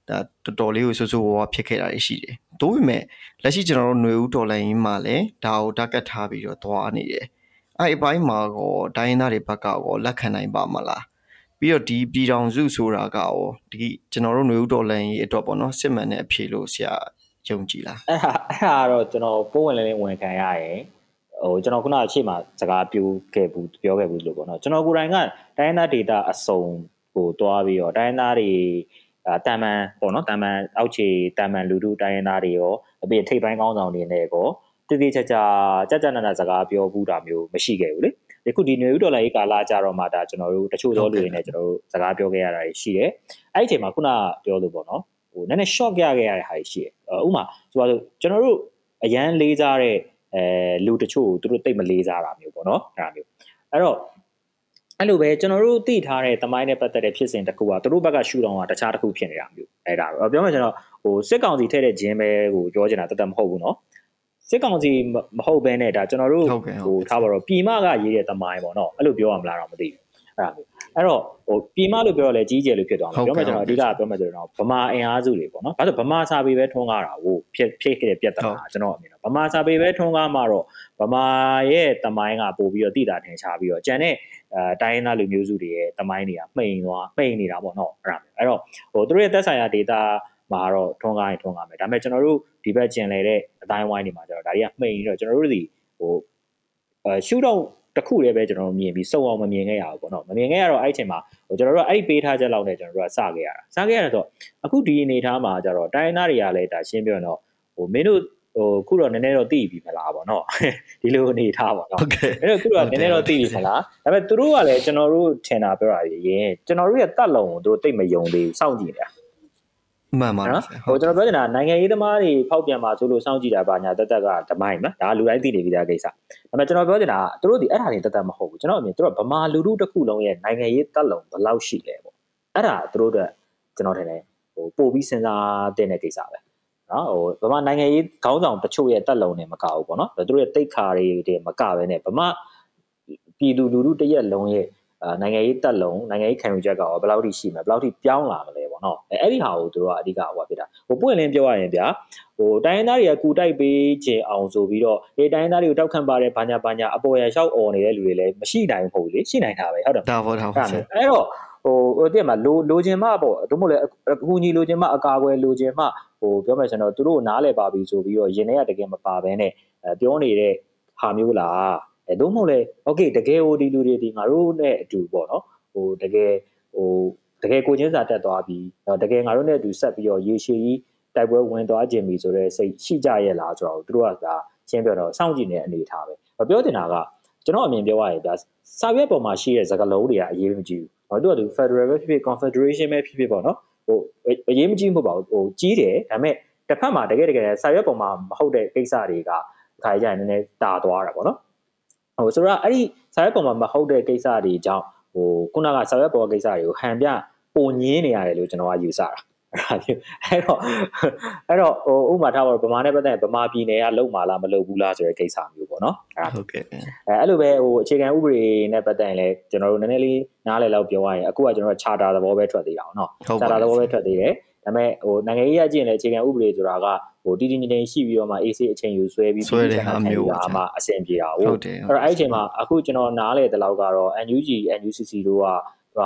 ဒါတော်တော်လေးကိုဆူဆူဝါးဖြစ်ခဲ့တာတွေရှိတယ်။သို့ပေမဲ့လက်ရှိကျွန်တော်တို့ຫນွေဦးဒေါ်လာရင်းမှာလည်းဒါကိုတက်ကတ်ထားပြီးတော့သွားနေတယ်။အဲ့အပိုင်းမှာကောတိုင်းသားတွေဘက်ကကောလက်ခံနိုင်ပါမလား။ပြီးတော့ဒီပြည်တော်စုဆိုတာကရောဒီကျွန်တော်တို့ຫນွေဦးဒေါ်လာရင်းအတွက်ပေါ့နော်စစ်မှန်တဲ့အဖြေလို့ဆရာ ယုံကြည်လားအဲ့ဟာအဲ့ဟာတော့ကျွန်တော်ပိုးဝင်လင်းလင်းဝင်ခံရရင်ဟိုကျွန်တော်ခုနအချိန်မှာစကားပြောခဲ့ဘူးပြောခဲ့ဘူးလို့ပေါ့နော်ကျွန်တော်ကိုယ်တိုင်ကတိုင်းသားဒေတာအစုံကိုတွားပြီးတော့တိုင်းသားတွေအာတာမန်ပေါ့နော်တာမန်အောက်ခြေတာမန်လူထုတိုင်းသားတွေရောအပြင်ထိပ်ပိုင်းကောင်းဆောင်တွေနဲ့ကောတည်တည်ချာချာကြကြနနစကားပြောဘူးတာမျိုးမရှိခဲ့ဘူးလေဒီခုဒီနွေဦးဒေါ်လာရေးကာလကြတော့မှဒါကျွန်တော်တို့တချို့သောလူတွေနဲ့ကျွန်တော်တို့စကားပြောခဲ့ရတာရှိတယ်အဲ့ဒီအချိန်မှာခုနပြောလို့ပေါ့နော် ဟိုနည်းနည်း shock ရခဲ့ရတဲ့ဟာရှိတယ်ဥပမာဆိုတော့ကျွန်တော်တို့အရန်လေးစားတဲ့အဲလူတချို့ကိုသူတို့တိတ်မလေးစားတာမျိုးပေါ့နော်အဲ့ဒါမျိုးအဲ့တော့အဲ့လိုပဲကျွန်တော်တို့သိထားတဲ့တမိုင်းနဲ့ပတ်သက်တဲ့ဖြစ်စဉ်တစ်ခုကသူတို့ဘက်ကရှူတောင်ကတခြားတစ်ခုဖြစ်နေတာမျိုးအဲ့ဒါပဲပြောမှကျွန်တော်ဟိုစစ်ကောင်စီထည့်တဲ့ဂျင်းပဲကိုပြောချင်တာတသက်မဟုတ်ဘူးနော်စစ်ကောင်စီမဟုတ်ဘဲနဲ့ဒါကျွန်တော်တို့ဟိုထားပါတော့ပြည်မကရေးတဲ့တမိုင်းပေါ့နော်အဲ့လိုပြောရမလားတော့မသိဘူးအဲ့ဒါမျိုး အဲ့တော့ဟိုပြည်မလို့ပြောရလဲကြီးကျယ်လို့ဖြစ်သွားမှာပြောမှကျွန်တော်အဓိကပြောမှဆိုတော့ဗမာအင်အားစုတွေပေါ့နော်ဘာလို့ဗမာစာပေပဲထွန်းကားတာကိုဖြစ်ဖြစ်ခဲ့တဲ့ပြဿနာကျွန်တော်အမြင်တော့ဗမာစာပေပဲထွန်းကားမှာတော့ဗမာရဲ့တမိုင်းကပို့ပြီးတော့တိတာထင်ရှားပြီးတော့ကျန်တဲ့အဲတိုင်းရင်းသားလူမျိုးစုတွေရဲ့တမိုင်းတွေကမှိန်သွားမှိန်နေတာပေါ့နော်အဲ့ဒါမျိုးအဲ့တော့ဟိုသူတို့ရဲ့သက်ဆိုင်ရာ data မှာတော့ထွန်းကားရင်ထွန်းကားမယ်ဒါပေမဲ့ကျွန်တော်တို့ဒီဘက်ကျင်လေတဲ့အတိုင်းဝိုင်းတွေမှာကျတော့ဒါတွေကမှိန်တော့ကျွန်တော်တို့ဒီဟိုအဲရှူတော့ တစ်ခုတည်းပဲကျွန်တော်တို့မြင်ပြီးစုံအောင်မမြင်ခဲ့ရဘူးပေါ့နော်မမြင်ခဲ့ရတော့အဲ့ဒီအချိန်မှာဟိုကျွန်တော်တို့အဲ့ဒီပေးထားချက်လောက်နဲ့ကျွန်တော်တို့ကစခဲ့ရတာစခဲ့ရတော့အခုဒီအနေထားမှာကျတော့တိုင်းသားတွေကလည်းဒါရှင်းပြတော့ဟိုမင်းတို့ဟိုခုတော့နည်းနည်းတော့သိပြီမလားပေါ့နော်ဒီလိုအနေထားပေါ့နော်ဟုတ်ကဲ့အဲ့တော့ခုတော့နည်းနည်းတော့သိပြီမလားဒါပေမဲ့သူတို့ကလည်းကျွန်တော်တို့ထင်တာပြောတာရင်ကျွန်တော်တို့ရဲ့တတ်လုံကိုသူတို့တိတ်မယုံသေးဘူးစောင့်ကြည့်နေတာ မှန်ပါတယ်နော်ဟိုကျွန်တော်ပြောချင်တာနိုင်ငံရေးသမားတွေဖောက်ပြန်มาဆိုလို့စောင့်ကြည့်တာပါညာတက်တက်ကဓမိုင်းနော်ဒါလူတိုင်းသိနေပြီးသားကိစ္စဒါပေမဲ့ကျွန်တော်ပြောချင်တာကသူတို့ဒီအဲ့ဒါတွေတက်တက်မဟုတ်ဘူးကျွန်တော်အမြင်သူတို့ဗမာလူထုတစ်ခုလုံးရဲ့နိုင်ငံရေးတက်လုံဘယ်လောက်ရှိလဲပေါ့အဲ့ဒါသူတို့အတွက်ကျွန်တော်ထင်တယ်ဟိုပို့ပြီးစဉ်းစားတဲ့ကိစ္စပဲနော်ဟိုဗမာနိုင်ငံရေးခေါင်းဆောင်တချို့ရဲ့တက်လုံနဲ့မကဘူးပေါ့နော်သူတို့ရဲ့တိတ်ခါတွေတွေမကပဲနဲ့ဗမာပြည်သူလူထုတရက်လုံးရဲ့အာ နိုင်ငံရေးတက်လုံနိုင်ငံရေးခံယူချက်ကရောဘယ်လောက်ထိရှိမလဲဘယ်လောက်ထိပြောင်းလာမလဲပေါ့နော်အဲအဲ့ဒီဟာကိုသူတို့ကအဓိကဟိုဖြစ်တာဟိုပွင့်လင်းပြောရရင်ဗျာဟိုတိုင်းရင်းသားတွေကကူတိုက်ပေးခြင်းအောင်ဆိုပြီးတော့ဒီတိုင်းရင်းသားတွေကိုတောက်ခံပါတဲ့ဘာညာဘာညာအပေါ်ရလျှောက်អော်နေတဲ့လူတွေလည်းမရှိနိုင်ဘူးဟုတ်လေရှိနိုင်တာပဲဟုတ်တယ်ဒါပေါ့ဒါပေါ့ဆရာအဲ့တော့ဟိုဟိုတည့်မှာလိုလိုချင်မှပေါ့တို့မို့လဲအခုညီလိုချင်မှအကာအကွယ်လိုချင်မှဟိုပြောမယ်ဆိုတော့သူတို့နားလဲပါပြီဆိုပြီးတော့ရင်ထဲကတကယ်မပါဘဲနဲ့အဲပြောနေတဲ့ဟာမျိုးလား အဲတို့မို့လဲโอเคတကယ်ဟိုဒီလူတွေဒီငါတို့နဲ့အတူပေါ့နော်ဟိုတကယ်ဟိုတကယ်ကိုချင်းစာတက်သွားပြီးတကယ်ငါတို့နဲ့အတူဆက်ပြီးတော့ရေရှည်ကြီးတိုက်ပွဲဝင်သွားခြင်းပြီဆိုတော့စိတ်ရှိကြရဲ့လားဆိုတော့သူတို့ကဒါရှင်းပြတော့စောင့်ကြည့်နေတဲ့အနေထားပဲပြောတင်တာကကျွန်တော်အမြင်ပြောရရင်ဒါစာရွက်ပေါ်မှာရှိတဲ့စကားလုံးတွေကအရေးမကြီးဘူးဟောသူကသူ Federal ပဲဖြစ်ဖြစ် Confederation ပဲဖြစ်ဖြစ်ပေါ့နော်ဟိုအရေးမကြီးမဟုတ်ပါဘူးဟိုကြီးတယ်ဒါပေမဲ့တစ်ဖက်မှာတကယ်တကယ်စာရွက်ပေါ်မှာမဟုတ်တဲ့ကိစ္စတွေကအခါကျရင်နည်းနည်းတာသွားတာပေါ့နော် ဟိုဆိုတော့အဲ့ဒီစာရွက်ပေါ်မှာမဟုတ်တဲ့ကိစ္စတွေကြောင့်ဟိုခုနကစာရွက်ပေါ်ကိစ္စတွေကိုဟန်ပြပုံညင်းနေရတယ်လို့ကျွန်တော်ကယူဆတာအဲ့တော့အဲ့တော့ဟိုဥပမာထားပါတော့ဗမာနဲ့ပတ်သက်ဗမာပြည်နယ်ကလုံမာလားမလုံဘူးလားဆိုတဲ့ကိစ္စမျိုးပေါ့နော်အဲ့ဒါဟုတ်ကဲ့အဲအဲ့လိုပဲဟိုအခြေခံဥပဒေနဲ့ပတ်သက်ရင်လည်းကျွန်တော်တို့နည်းနည်းလေးနားလည်လောက်ပြောရရင်အခုကကျွန်တော်တို့ charter သဘောပဲထွက်သေးတာအောင်နော်ဟုတ်ပါ charter သဘောပဲထွက်သေးတယ်ဒါပေမဲ့ဟိုနိုင်ငံရေးအကျင့်လည်းအခြေခံဥပဒေဆိုတာကဟို တည်တည်ငြိမ်ငြိမ်ရှိပြီးတော့မှ AC အချိန်ယူဆွဲပြီးဆွဲတဲ့ဟာမျိုးပေါ့ဒါမှအဆင်ပြေတာဟုဟုတ်တ်တယ်အဲ့တော့အဲ့ဒီအချိန်မှာအခုကျွန်တော်နားလေတဲ့လောက်ကတော့ NUG NUCC တို့ကသူက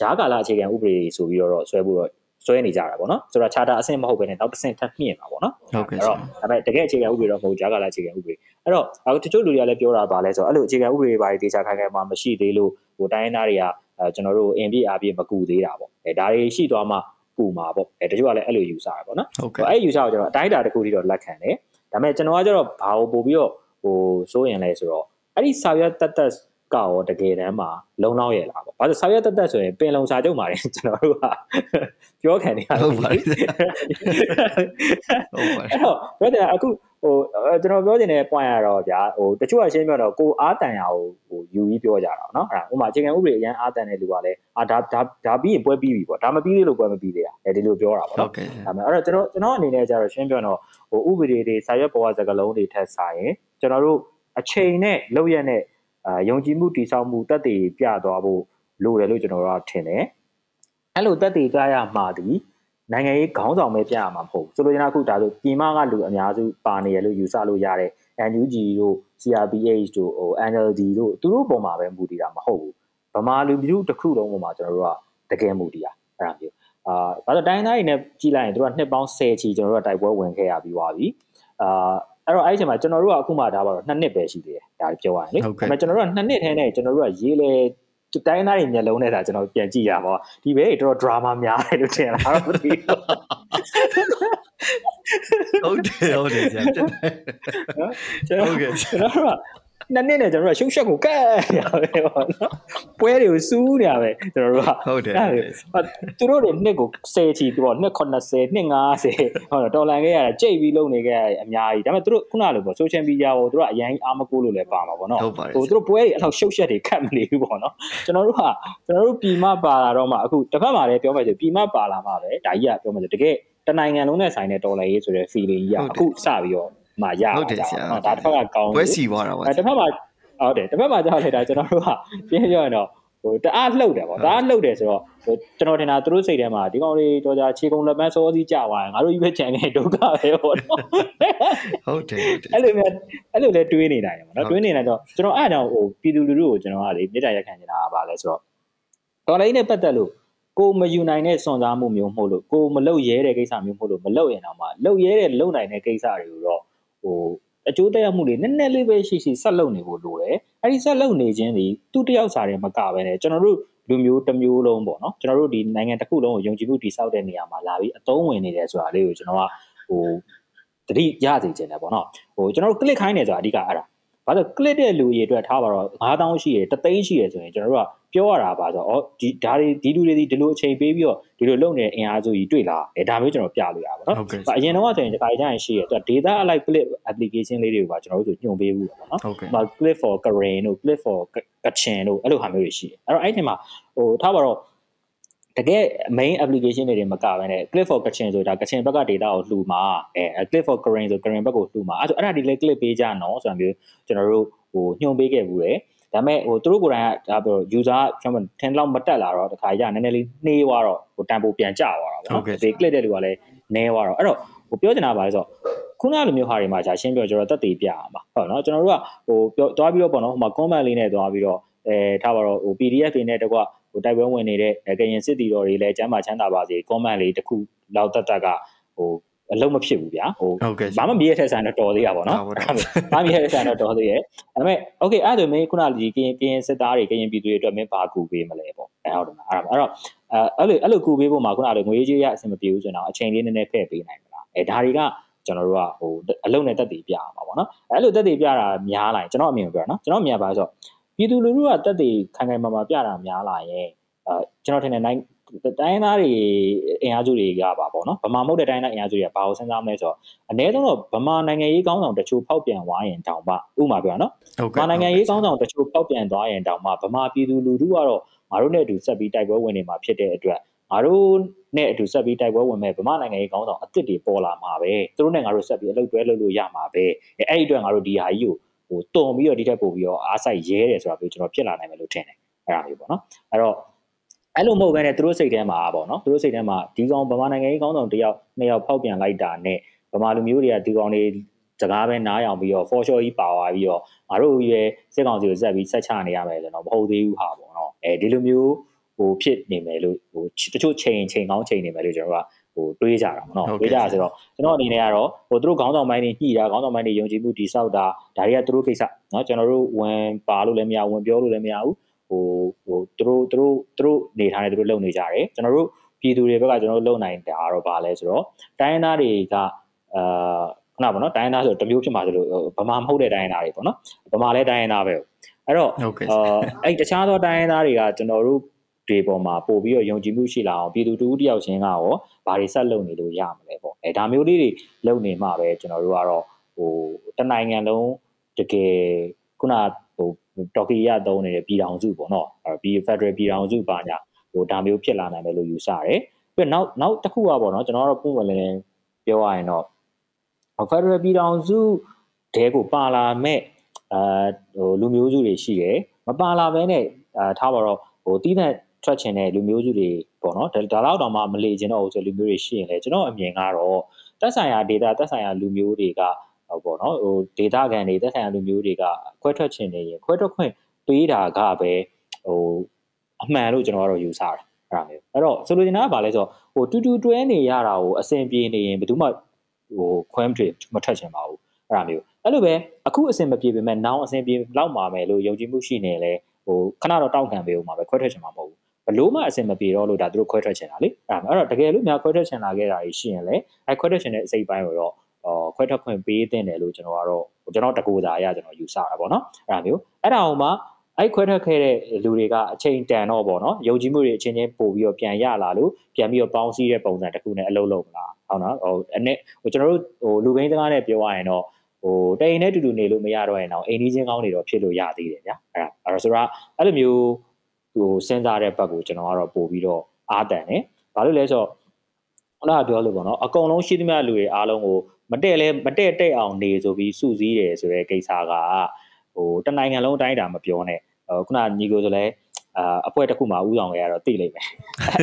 ဂျားကာလအခြေခံဥပဒေဆိုပြီးတော့ဆွဲဖို့တော့ဆွဲနေကြတာပေါ့နော်ဆိုတော့ charter အဆင့်မဟုတ်ဘဲနဲ့နောက်တစ်ဆင့်ထပ်မြင့်ပါပေါ့နော်ဟုတ်ကဲ့အဲ့တော့ဒါပေမဲ့တကယ်အခြေခံဥပဒေတော့မဟုတ်ကြားကလာအခြေခံဥပဒေအဲ့တော့အခုတချို့လူတွေကလည်းပြောတာပါလဲဆိုတော့အဲ့လိုအခြေခံဥပဒေတွေတေချာခိုင်ခိုင်မှာမရှိသေးလို့ဟိုတိုင်းရင်းသားတွေကအဲကျွန်တော်တို့အင်ပြည့်အားပြည့်မကူသေးတာပေါ့အဲဒါတွေရှိသွားမှ ကူမှာပေါ့အဲတချို့ကလည်းအဲ့လိုယူဆတာပေါ့နော်ဟုတ်ကဲ့အဲ့ယူဆကိုကျွန်တော်အတိုင်းအတာတစ်ခုထိတော့လက်ခံတယ်ဒါပေမဲ့ကျွန်တော်ကကျတော့ဘာကိုပို့ပြီးတော့ဟိုစိုးရင်လဲဆိုတော့အဲ့ဒီစာရွက်တက်တက်ကရောတကယ်တမ်းမှာလုံလောက်ရဲ့လားပေါ့ဘာလို့စာရွက်တက်တက်ဆိုရင်ပင်လုံစာချုပ်မှာလည်းကျွန်တော်တို့ကပြောခံနေရဟုတ်ပါပြီဟုတ်ပါပြီအဲ့တော့ပြောတယ်အခု ဟိုကျွန်တော်ပြောချင်တဲ့ point ကတော့ဗျာဟိုတချို့ကရှင်းပြတော့ကိုအားတန်ရာကိုဟိုယူပြီးပြောကြတာပေါ့နော်အဲ့ဒါဥပမာအခြေခံဥပဒေအရန်အားတန်တဲ့လူကလည်းအာဒါဒါဒါပြီးရင်ပွဲပြီးပြီပေါ့ဒါမပြီးသေးလို့ပွဲမပြီးသေးတာအဲဒီလိုပြောတာပေါ့နော်ဟုတ်ကဲ့ဒါပေမဲ့အဲ့တော့ကျွန်တော်ကျွန်တော်အနေနဲ့ကျတော့ရှင်းပြတော့ဟိုဥပဒေတွေစာရွက်ပေါ်ကစကားလုံးတွေထက်စာရင်ကျွန်တော်တို့အချိန်နဲ့လောက်ရက်နဲ့အာယုံကြည်မှုတည်ဆောက်မှုတက်တည်ပြသွားဖို့လိုတယ်လို့ကျွန်တော်ကထင်တယ်အဲ့လိုတက်တည်ကြရမှာဒီ နိုင်ငံရေးခေါင်းဆောင်ပဲပြရမှာမဟုတ်ဘူးဆိုလိုချင်တာအခုဒါဆိုပြည်မကလူအများစုပါနေရလို့ယူဆလို့ရတဲ့ NUG တို့ CRPH တို့ဟို NLD တို့သူတို့ပုံမှာပဲမူတည်တာမဟုတ်ဘူးဗမာလူမျိုးတစ်ခုလုံးပုံမှာကျွန်တော်တို့ကတကယ်မူတည်တာအဲ့ဒါမျိုးအာဘာလို့တိုင်းသားတွေနဲ့ကြီးလိုက်ရင်တို့ကနှစ်ပေါင်း10ချီကျွန်တော်တို့ကတိုက်ပွဲဝင်ခဲ့ရပြီးသွားပြီအာအဲ့တော့အဲ့ဒီအချိန်မှာကျွန်တော်တို့ကအခုမှဒါပါတော့နှစ်နှစ်ပဲရှိသေးတယ်ဒါပြောရရင်လေဒါပေမဲ့ကျွန်တော်တို့ကနှစ်နှစ်ထဲနဲ့ကျွန်တော်တို့ကရေးလေ တိုင်းသားတွေမျက်လုံးနဲ့ဒါကျွန်တော်ပြန်ကြည့်ရပါဒီဘဲတွေတော်တော် drama များတယ်လို့ထင်လားတော့မသိဘူးဟုတ်တယ်ဟုတ်တယ်ဆရာတက်တယ်ကျွန်တော်ဟုတ်ကဲ့ကျွန်တော်တို့က နှစ်နှစ်နဲ့ကျွန်တော်တို့ကရှုပ်ရှက်ကိုကဲနေရပဲပေါ့နော်ပွဲတွေကိုစူးနေရပဲကျွန်တော်တို့ကဟုတ်တယ်အဲ့ဒါသူတို့တွေနှစ်ကို10ချီပေါ့နှစ်80နှစ်50ဟောတော်လန်ခဲ့ရတာကြိတ်ပြီးလုံနေခဲ့ရတယ်အများကြီးဒါပေမဲ့သူတို့ခုနလိုပေါ့ social media ကိုသူတို့ကအရင်အားမကိုးလို့လည်းပါမှာပေါ့နော်ဟုတ်ပါတယ်ဟိုသူတို့ပွဲတွေအဲ့လောက်ရှုပ်ရှက်တွေခတ်မနေဘူးပေါ့နော်ကျွန်တော်တို့ကကျွန်တော်တို့ပြည်မပါလာတော့မှအခုတစ်ဖက်မှာလည်းပြောမယ်ဆိုပြည်မပါလာမှပဲဒါကြီးကပြောမယ်ဆိုတကယ်တနိုင်ငံလုံးနဲ့ဆိုင်တဲ့တော်လှန်ရေးဆိုတဲ့ feeling ကြီးကအခုစပြီးတော့ မှရဟုတ်တယ်တာဆရာနော်ဒါတစ်ဖက်ကကောင်းပွဲတယ်စီသွားတာပါအဲတစ်ဖက်မှာဟုတ်တယ်တစ်ဖက်မှာကြောက်လိုက်တာကျွန်တော်တို့ကပြင်းပြောရင်တော့ဟိုတအားလှုပ်တယ်ပေါ့တအားလှုပ်တယ်ဆိုတော့ဟိုကျွန်တော်ထင်တာသူတို့စိတ်ထဲမှာဒီကောင်လေးတော်ကြခြေကုံလက်ပန်းစောစီးကြသွားရင်ငါတို့ကြီးပဲကြံခဲ့ဒုက္ခပဲပေါ့နော်ဟုတ်တယ်ဟုတ်တယ်အဲ့လိုမျိုးအဲ့လိုလဲတွေးနေနိုင်တယ်ပေါ့နော်တွေးနေနိုင်တော့ကျွန်တော်အဲ့အကြောင်းဟိုပြည်သူလူထုကိုကျွန်တော်ကလေမြေတားရက်ခံနေတာကပါလဲဆိုတော့တော်လိုင်းနဲ့ပတ်သက်လို့ကိုမယူနိုင်တဲ့စွန်စားမှုမျိုးမဟုတ်လို့ကိုမလုတ်ရဲတဲ့ကိစ္စမျိုးမဟုတ်လို့မလုတ်ရင်တော့မှလုတ်ရဲတဲ့လုတ်နိုင်တဲ့ကိစ္စတွေကိုတော့ ဟိုအကျိုးသက်ရောက်မှုတွေနည်းနည်းလေးပဲရှိရှိဆက်လုပ်နေဖို့လိုတယ်အဲ့ဒီဆက်လုပ်နေခြင်းဒီသူ့တယောက်စာတည်းမကပဲねကျွန်တော်တို့လူမျိုးတစ်မျိုးလုံးပေါ့နော်ကျွန်တော်တို့ဒီနိုင်ငံတစ်ခုလုံးကိုယုံကြည်မှုတည်ဆောက်တဲ့နေရာမှာလာပြီးအသုံးဝင်နေတယ်ဆိုတာလေးကိုကျွန်တော်ကဟိုတတိရစေချင်တယ်ပေါ့နော်ဟိုကျွန်တော်တို့ click ခိုင်းနေဆိုတာအဓိကအဲ့ဒါ ဘာလို့ click တဲ့လူကြီးအတွက်ထားပါတော့9000ရှိရယ်တသိန်းရှိရယ်ဆိုရင်ကျွန်တော်တို့ကပြောရတာပါဆိုတော့ဩဒီဒါတွေဒီလူတွေဒီဒီလိုအချိန်ပေးပြီးတော့ဒီလိုလုပ်နေတဲ့အင်အားစုကြီးတွေ့လားအဲဒါမျိုးကျွန်တော်ပြလို့ရပါတော့ဟုတ်ကဲ့အရင်တော့ဆိုရင်ဒီခါကျရင်ရှိရတော့ data alike clip application လေးတွေကိုပါကျွန်တော်တို့ဆိုညွှန်ပေးဘူးပေါ့နော်ဟုတ်ကဲ့ဟို clip for Karen တို့ clip for Kachin တို့အဲ့လိုဟာမျိုးတွေရှိတယ်အဲ့တော့အဲ့ဒီမှာဟိုထားပါတော့ တကယ် main application တွေမကဘဲနဲ့ clip for Kachin ဆိုတာ Kachin ဘက်က data ကိုလှူမှာအဲ clip for Karen ဆို Karen ဘက်ကိုလှူမှာအဲ့ဆိုအဲ့ဒါဒီလေ clip ပေးကြနော်ဆိုတာမျိုးကျွန်တော်တို့ဟိုညွှန်ပေးခဲ့ဘူးတယ်ဒါပေမဲ့ဟိုသူတို့ကိုယ်တိုင်ကဒါပြော user ကျွန်တော်ထင်လောက်မတက်လာတော့တခါကျနည်းနည်းလေးနှေးသွားတော့ဟိုတန်ပိုပြန်ကျသွားတာပေါ့နော်ဒီ clip တဲ့လူကလည်းနည်းသွားတော့အဲ့တော့ဟိုပြောချင်တာပါလဲဆိုတော့ခုနလိုမျိုးဟာတွေမှာじゃရှင်းပြောကျွန်တော်တက်တည်ပြရမှာဟုတ်နော်ကျွန်တော်တို့ကဟိုပြောသွားပြီးတော့ပေါ့နော်ဟိုမှာ comment လေးနဲ့သွားပြီးတော့အဲထားပါတော့ဟို PDF တွေနဲ့တကွ ဟိုတိုက်ပွဲဝင်နေတဲ့ကရင်စစ်တီတော်တွေလည်းကျမ်းမာချမ်းသာပါစေ comment လေးတစ်ခုလောက်တက်တက်ကဟိုအလုံးမဖြစ်ဘူးဗျာဟိုဟုတ်ကဲ့ဘာမှမရတဲ့ဆိုင်တော့တော်သေးတာပေါ့နော်ဟုတ်ပါဘူးဘာမှမရတဲ့ဆိုင်တော့တော်သေးရဲ့ဒါပေမဲ့ okay အဲ့ဒါဆိုမင်းခုနဒီကရင်ကရင်စစ်သားတွေကရင်ပြည်သူတွေအတွက်မင်းဘာကူပေးမလဲပေါ့အဲဟုတ်တယ်မလားအဲ့တော့အဲ့တော့အဲ့လိုအဲ့လိုကူပေးဖို့မှာခုနကငွေကြေးရအဆင်မပြေဘူးဆိုတော့အချိန်လေးနည်းနည်းဖဲ့ပေးနိုင်မလားအဲဒါတွေကကျွန်တော်တို့ကဟိုအလုံးနဲ့တက်တည်ပြရမှာပေါ့နော်အဲ့လိုတက်တည်ပြတာများလာရင်ကျွန်တော်အမြင်ပြောနော်ကျွန်တော်အမြင်ပါဆိုတော့ ပြည်သူလူထုကတက်တည်ခိုင်ခိုင်မာမာပြတာများလာရင်အဲကျွန်တော်ထင်တယ်နိုင်တိုင်းသားတွေအင်အားစုတွေကပါပေါ့နော်ဗမာမဟုတ်တဲ့တိုင်းသားအင်အားစုတွေကဘာကိုစဉ်းစားမလဲဆိုတော့အနည်းဆုံးတော့ဗမာနိုင်ငံရေးကောင်းဆောင်တချို့ဖောက်ပြန်သွားရင်တောင်မှဥမာပြောနော်ဟုတ်ဗမာနိုင်ငံရေးကောင်းဆောင်တချို့ဖောက်ပြန်သွားရင်တောင်မှဗမာပြည်သူလူထုကတော့ငါတို့နဲ့အတူဆက်ပြီးတိုက်ပွဲဝင်နေမှာဖြစ်တဲ့အတွက်ငါတို့နဲ့အတူဆက်ပြီးတိုက်ပွဲဝင်မဲ့ဗမာနိုင်ငံရေးကောင်းဆောင်အစ်စ်တွေပေါ်လာမှာပဲသူတို့နဲ့ငါတို့ဆက်ပြီးအလုပ်တွဲလုပ်လို့ရမှာပဲအဲအဲ့ဒီအတွက်ငါတို့ဒီဟာကြီးကို ဟိုတုံပြီးတော့ဒီထက်ပိုပြီးတော့အားစိုက်ရဲတယ်ဆိုတာမျိုးကျွန်တော်ဖြစ်လာနိုင်မယ်လို့ထင်တယ်အဲ့ဒါမျိုးပေါ့နော်အဲ့တော့အဲ့လိုမဟုတ်ဘဲနဲ့သူတို့စိတ်ထဲမှာပေါ့နော်သူတို့စိတ်ထဲမှာဒီကောင်ဗမာနိုင်ငံရေးကောင်းဆောင်တစ်ယောက်နှစ်ယောက်ဖောက်ပြန်လိုက်တာနဲ့ဗမာလူမျိုးတွေကဒီကောင်တွေစကားပဲနားယောင်ပြီးတော့ for sure ကြီးပါသွားပြီးတော့ငါတို့ရဲ့စစ်ကောင်စီကိုဆက်ပြီးဆက်ချနေရမယ်ဆိုတော့မဟုတ်သေးဘူးဟာပေါ့နော်အဲဒီလိုမျိုးဟဟိုဖြစ်နေမယ်လို့ဟိုတချို့ချိန်ချိန်ကောင်းချိန်နေမယ်လို့ကျွန်တော်က ဟိုတွေးကြတာပေါ့နော်တွေးကြတာဆိုတော့ကျွန်တော်အနေနဲ့ကတော့ဟိုသူတို့ခေါင်းဆောင်ပိုင်းတွေညှိတာခေါင်းဆောင်ပိုင်းတွေယုံကြည်မှုတိဆောက်တာဒါတွေကသူတို့ကိစ္စနော်ကျွန်တော်တို့ဝင်ပါလို့လည်းမရဝင်ပြောလို့လည်းမရဘူးဟိုဟိုသူတို့သူတို့သူတို့နေထားနေသူတို့လုပ်နေကြတယ်ကျွန်တော်တို့ပြည်သူတွေဘက်ကကျွန်တော်တို့လုပ်နိုင်တာတော့ဗာလဲဆိုတော့တိုင်းရင်းသားတွေကအာခုနကပေါ့နော်တိုင်းရင်းသားဆိုတမျိုးဖြစ်မှာဆိုလို့ဗမာမဟုတ်တဲ့တိုင်းရင်းသားတွေပေါ့နော်ဗမာလည်းတိုင်းရင်းသားပဲအဲ့တော့အဲအဲ့တခြားသောတိုင်းရင်းသားတွေကကျွန်တော်တို့ တွေပေါ်မှာပို့ပြီးတော့ယုံကြည်မှုရှိလာအောင်ပြည်သူတူတယောက်ချင်းကရောဘာတွေဆက်လုပ်နေလို့ရမလဲပေါ့အဲဒါမျိုးလေးတွေလုပ်နေမှပဲကျွန်တော်တို့ကတော့ဟိုတနိုင်ငံလုံးတကယ်ခုနဟိုတော်ကီရသုံးနေတဲ့ပြည်ထောင်စုပေါ့နော်အဲဒီ Federal ပြည်ထောင်စုပါညာဟိုဒါမျိုးဖြစ်လာနိုင်တယ်လို့ယူဆတယ်ပြီးတော့နောက်နောက်တစ်ခုကပေါ့နော်ကျွန်တော်တို့ပုံမှန်လည်းပြောရရင်တော့ Federal ပြည်ထောင်စုတဲကိုပါလာမဲ့အာဟိုလူမျိုးစုတွေရှိတယ်မပါလာဘဲနဲ့အာထားပါတော့ဟိုတီးတဲ့ ထွက်ချင်တဲ့လူမျိုးစုတွေပေါ့နော်ဒါတော့တောင်မှမလေချင်တော့ဘူးဆိုလူမျိုးတွေရှိရင်လေကျွန်တော်အမြင်ကတော့တက်ဆိုင်ရာ data တက်ဆိုင်ရာလူမျိုးတွေကဟိုပေါ့နော်ဟို data ကန်တွေတက်ဆိုင်ရာလူမျိုးတွေကခွဲထွက်ချင်နေရင်ခွဲထွက်ခွင့်ပေးတာကပဲဟိုအမှန်လို့ကျွန်တော်ကတော့ယူဆတယ်အဲ့ဒါမျိုးအဲ့တော့ဆိုလိုချင်တာကဘာလဲဆိုတော့ဟိုတူတူတွဲနေရတာကိုအဆင်ပြေနေရင်ဘယ်သူမှဟိုခွဲမထွေမထွက်ချင်ပါဘူးအဲ့ဒါမျိုးအဲ့လိုပဲအခုအဆင်မပြေပေမဲ့နောင်အဆင်ပြေလောက်မှာမယ်လို့ယုံကြည်မှုရှိနေလဲဟိုခဏတော့တောက်ခံပေးဦးမှာပဲခွဲထွက်ချင်မှာမဟုတ်ဘူး ဘလို့မှအဆင်မပြေတော့လို့ဒါသူတို့ခွဲထွက်ချင်တာလေအဲ့ဒါအဲ့တော့တကယ်လို့များခွဲထွက်ချင်လာခဲ့တာရှိရင်လေအဲခွဲထွက်ချင်တဲ့အစိပ်ပိုင်းကိုတော့အော်ခွဲထွက်ခွင့်ပေးတဲ့တယ်လို့ကျွန်တော်ကတော့ကျွန်တော်တကူသာရကျွန်တော်ယူဆတာပေါ့နော်အဲ့ဒါမျိုးအဲ့ဒါအောင်မှအဲ့ခွဲထွက်ခဲ့တဲ့လူတွေကအချိန်တန်တော့ပေါ့နော်ယုံကြည်မှုတွေအချင်းချင်းပို့ပြီးတော့ပြန်ရလာလို့ပြန်ပြီးတော့ပေါင်းစည်းတဲ့ပုံစံတစ်ခုနဲ့အလုပ်လုပ်မလားဟုတ်နော်ဟိုအနေဟိုကျွန်တော်တို့ဟိုလူဘိန်းစကားနဲ့ပြောရရင်တော့ဟိုတိန်နဲ့တူတူနေလို့မရတော့ရင်တော့အိမ်ကြီးချင်းကောင်းနေတော့ဖြစ်လို့ရသေးတယ်ဗျာအဲ့ဒါအဲ့တော့ဆိုတော့အဲ့လိုမျိုး ဟိုစဉ်းစားတဲ့ဘက်ကိုကျွန်တော်ကတော့ပို့ပြီးတော့အားတန်တယ်။ဘာလို့လဲဆိုတော့ခုနကပြောလို့ပေါ့နော်အကုန်လုံးရှိသမျှလူတွေအားလုံးကိုမတည့်လဲမတည့်တဲ့အောင်နေဆိုပြီးစုစည်းတယ်ဆိုတဲ့ကိစ္စကဟိုတနိုင်ငံလုံးအတိုင်းအတာမပြောနဲ့ခုနညီကိုဆိုလဲ အာအဖွဲတစ်ခုမှဥဆောင်ခဲ့ရတော့သိလိမ့်မယ်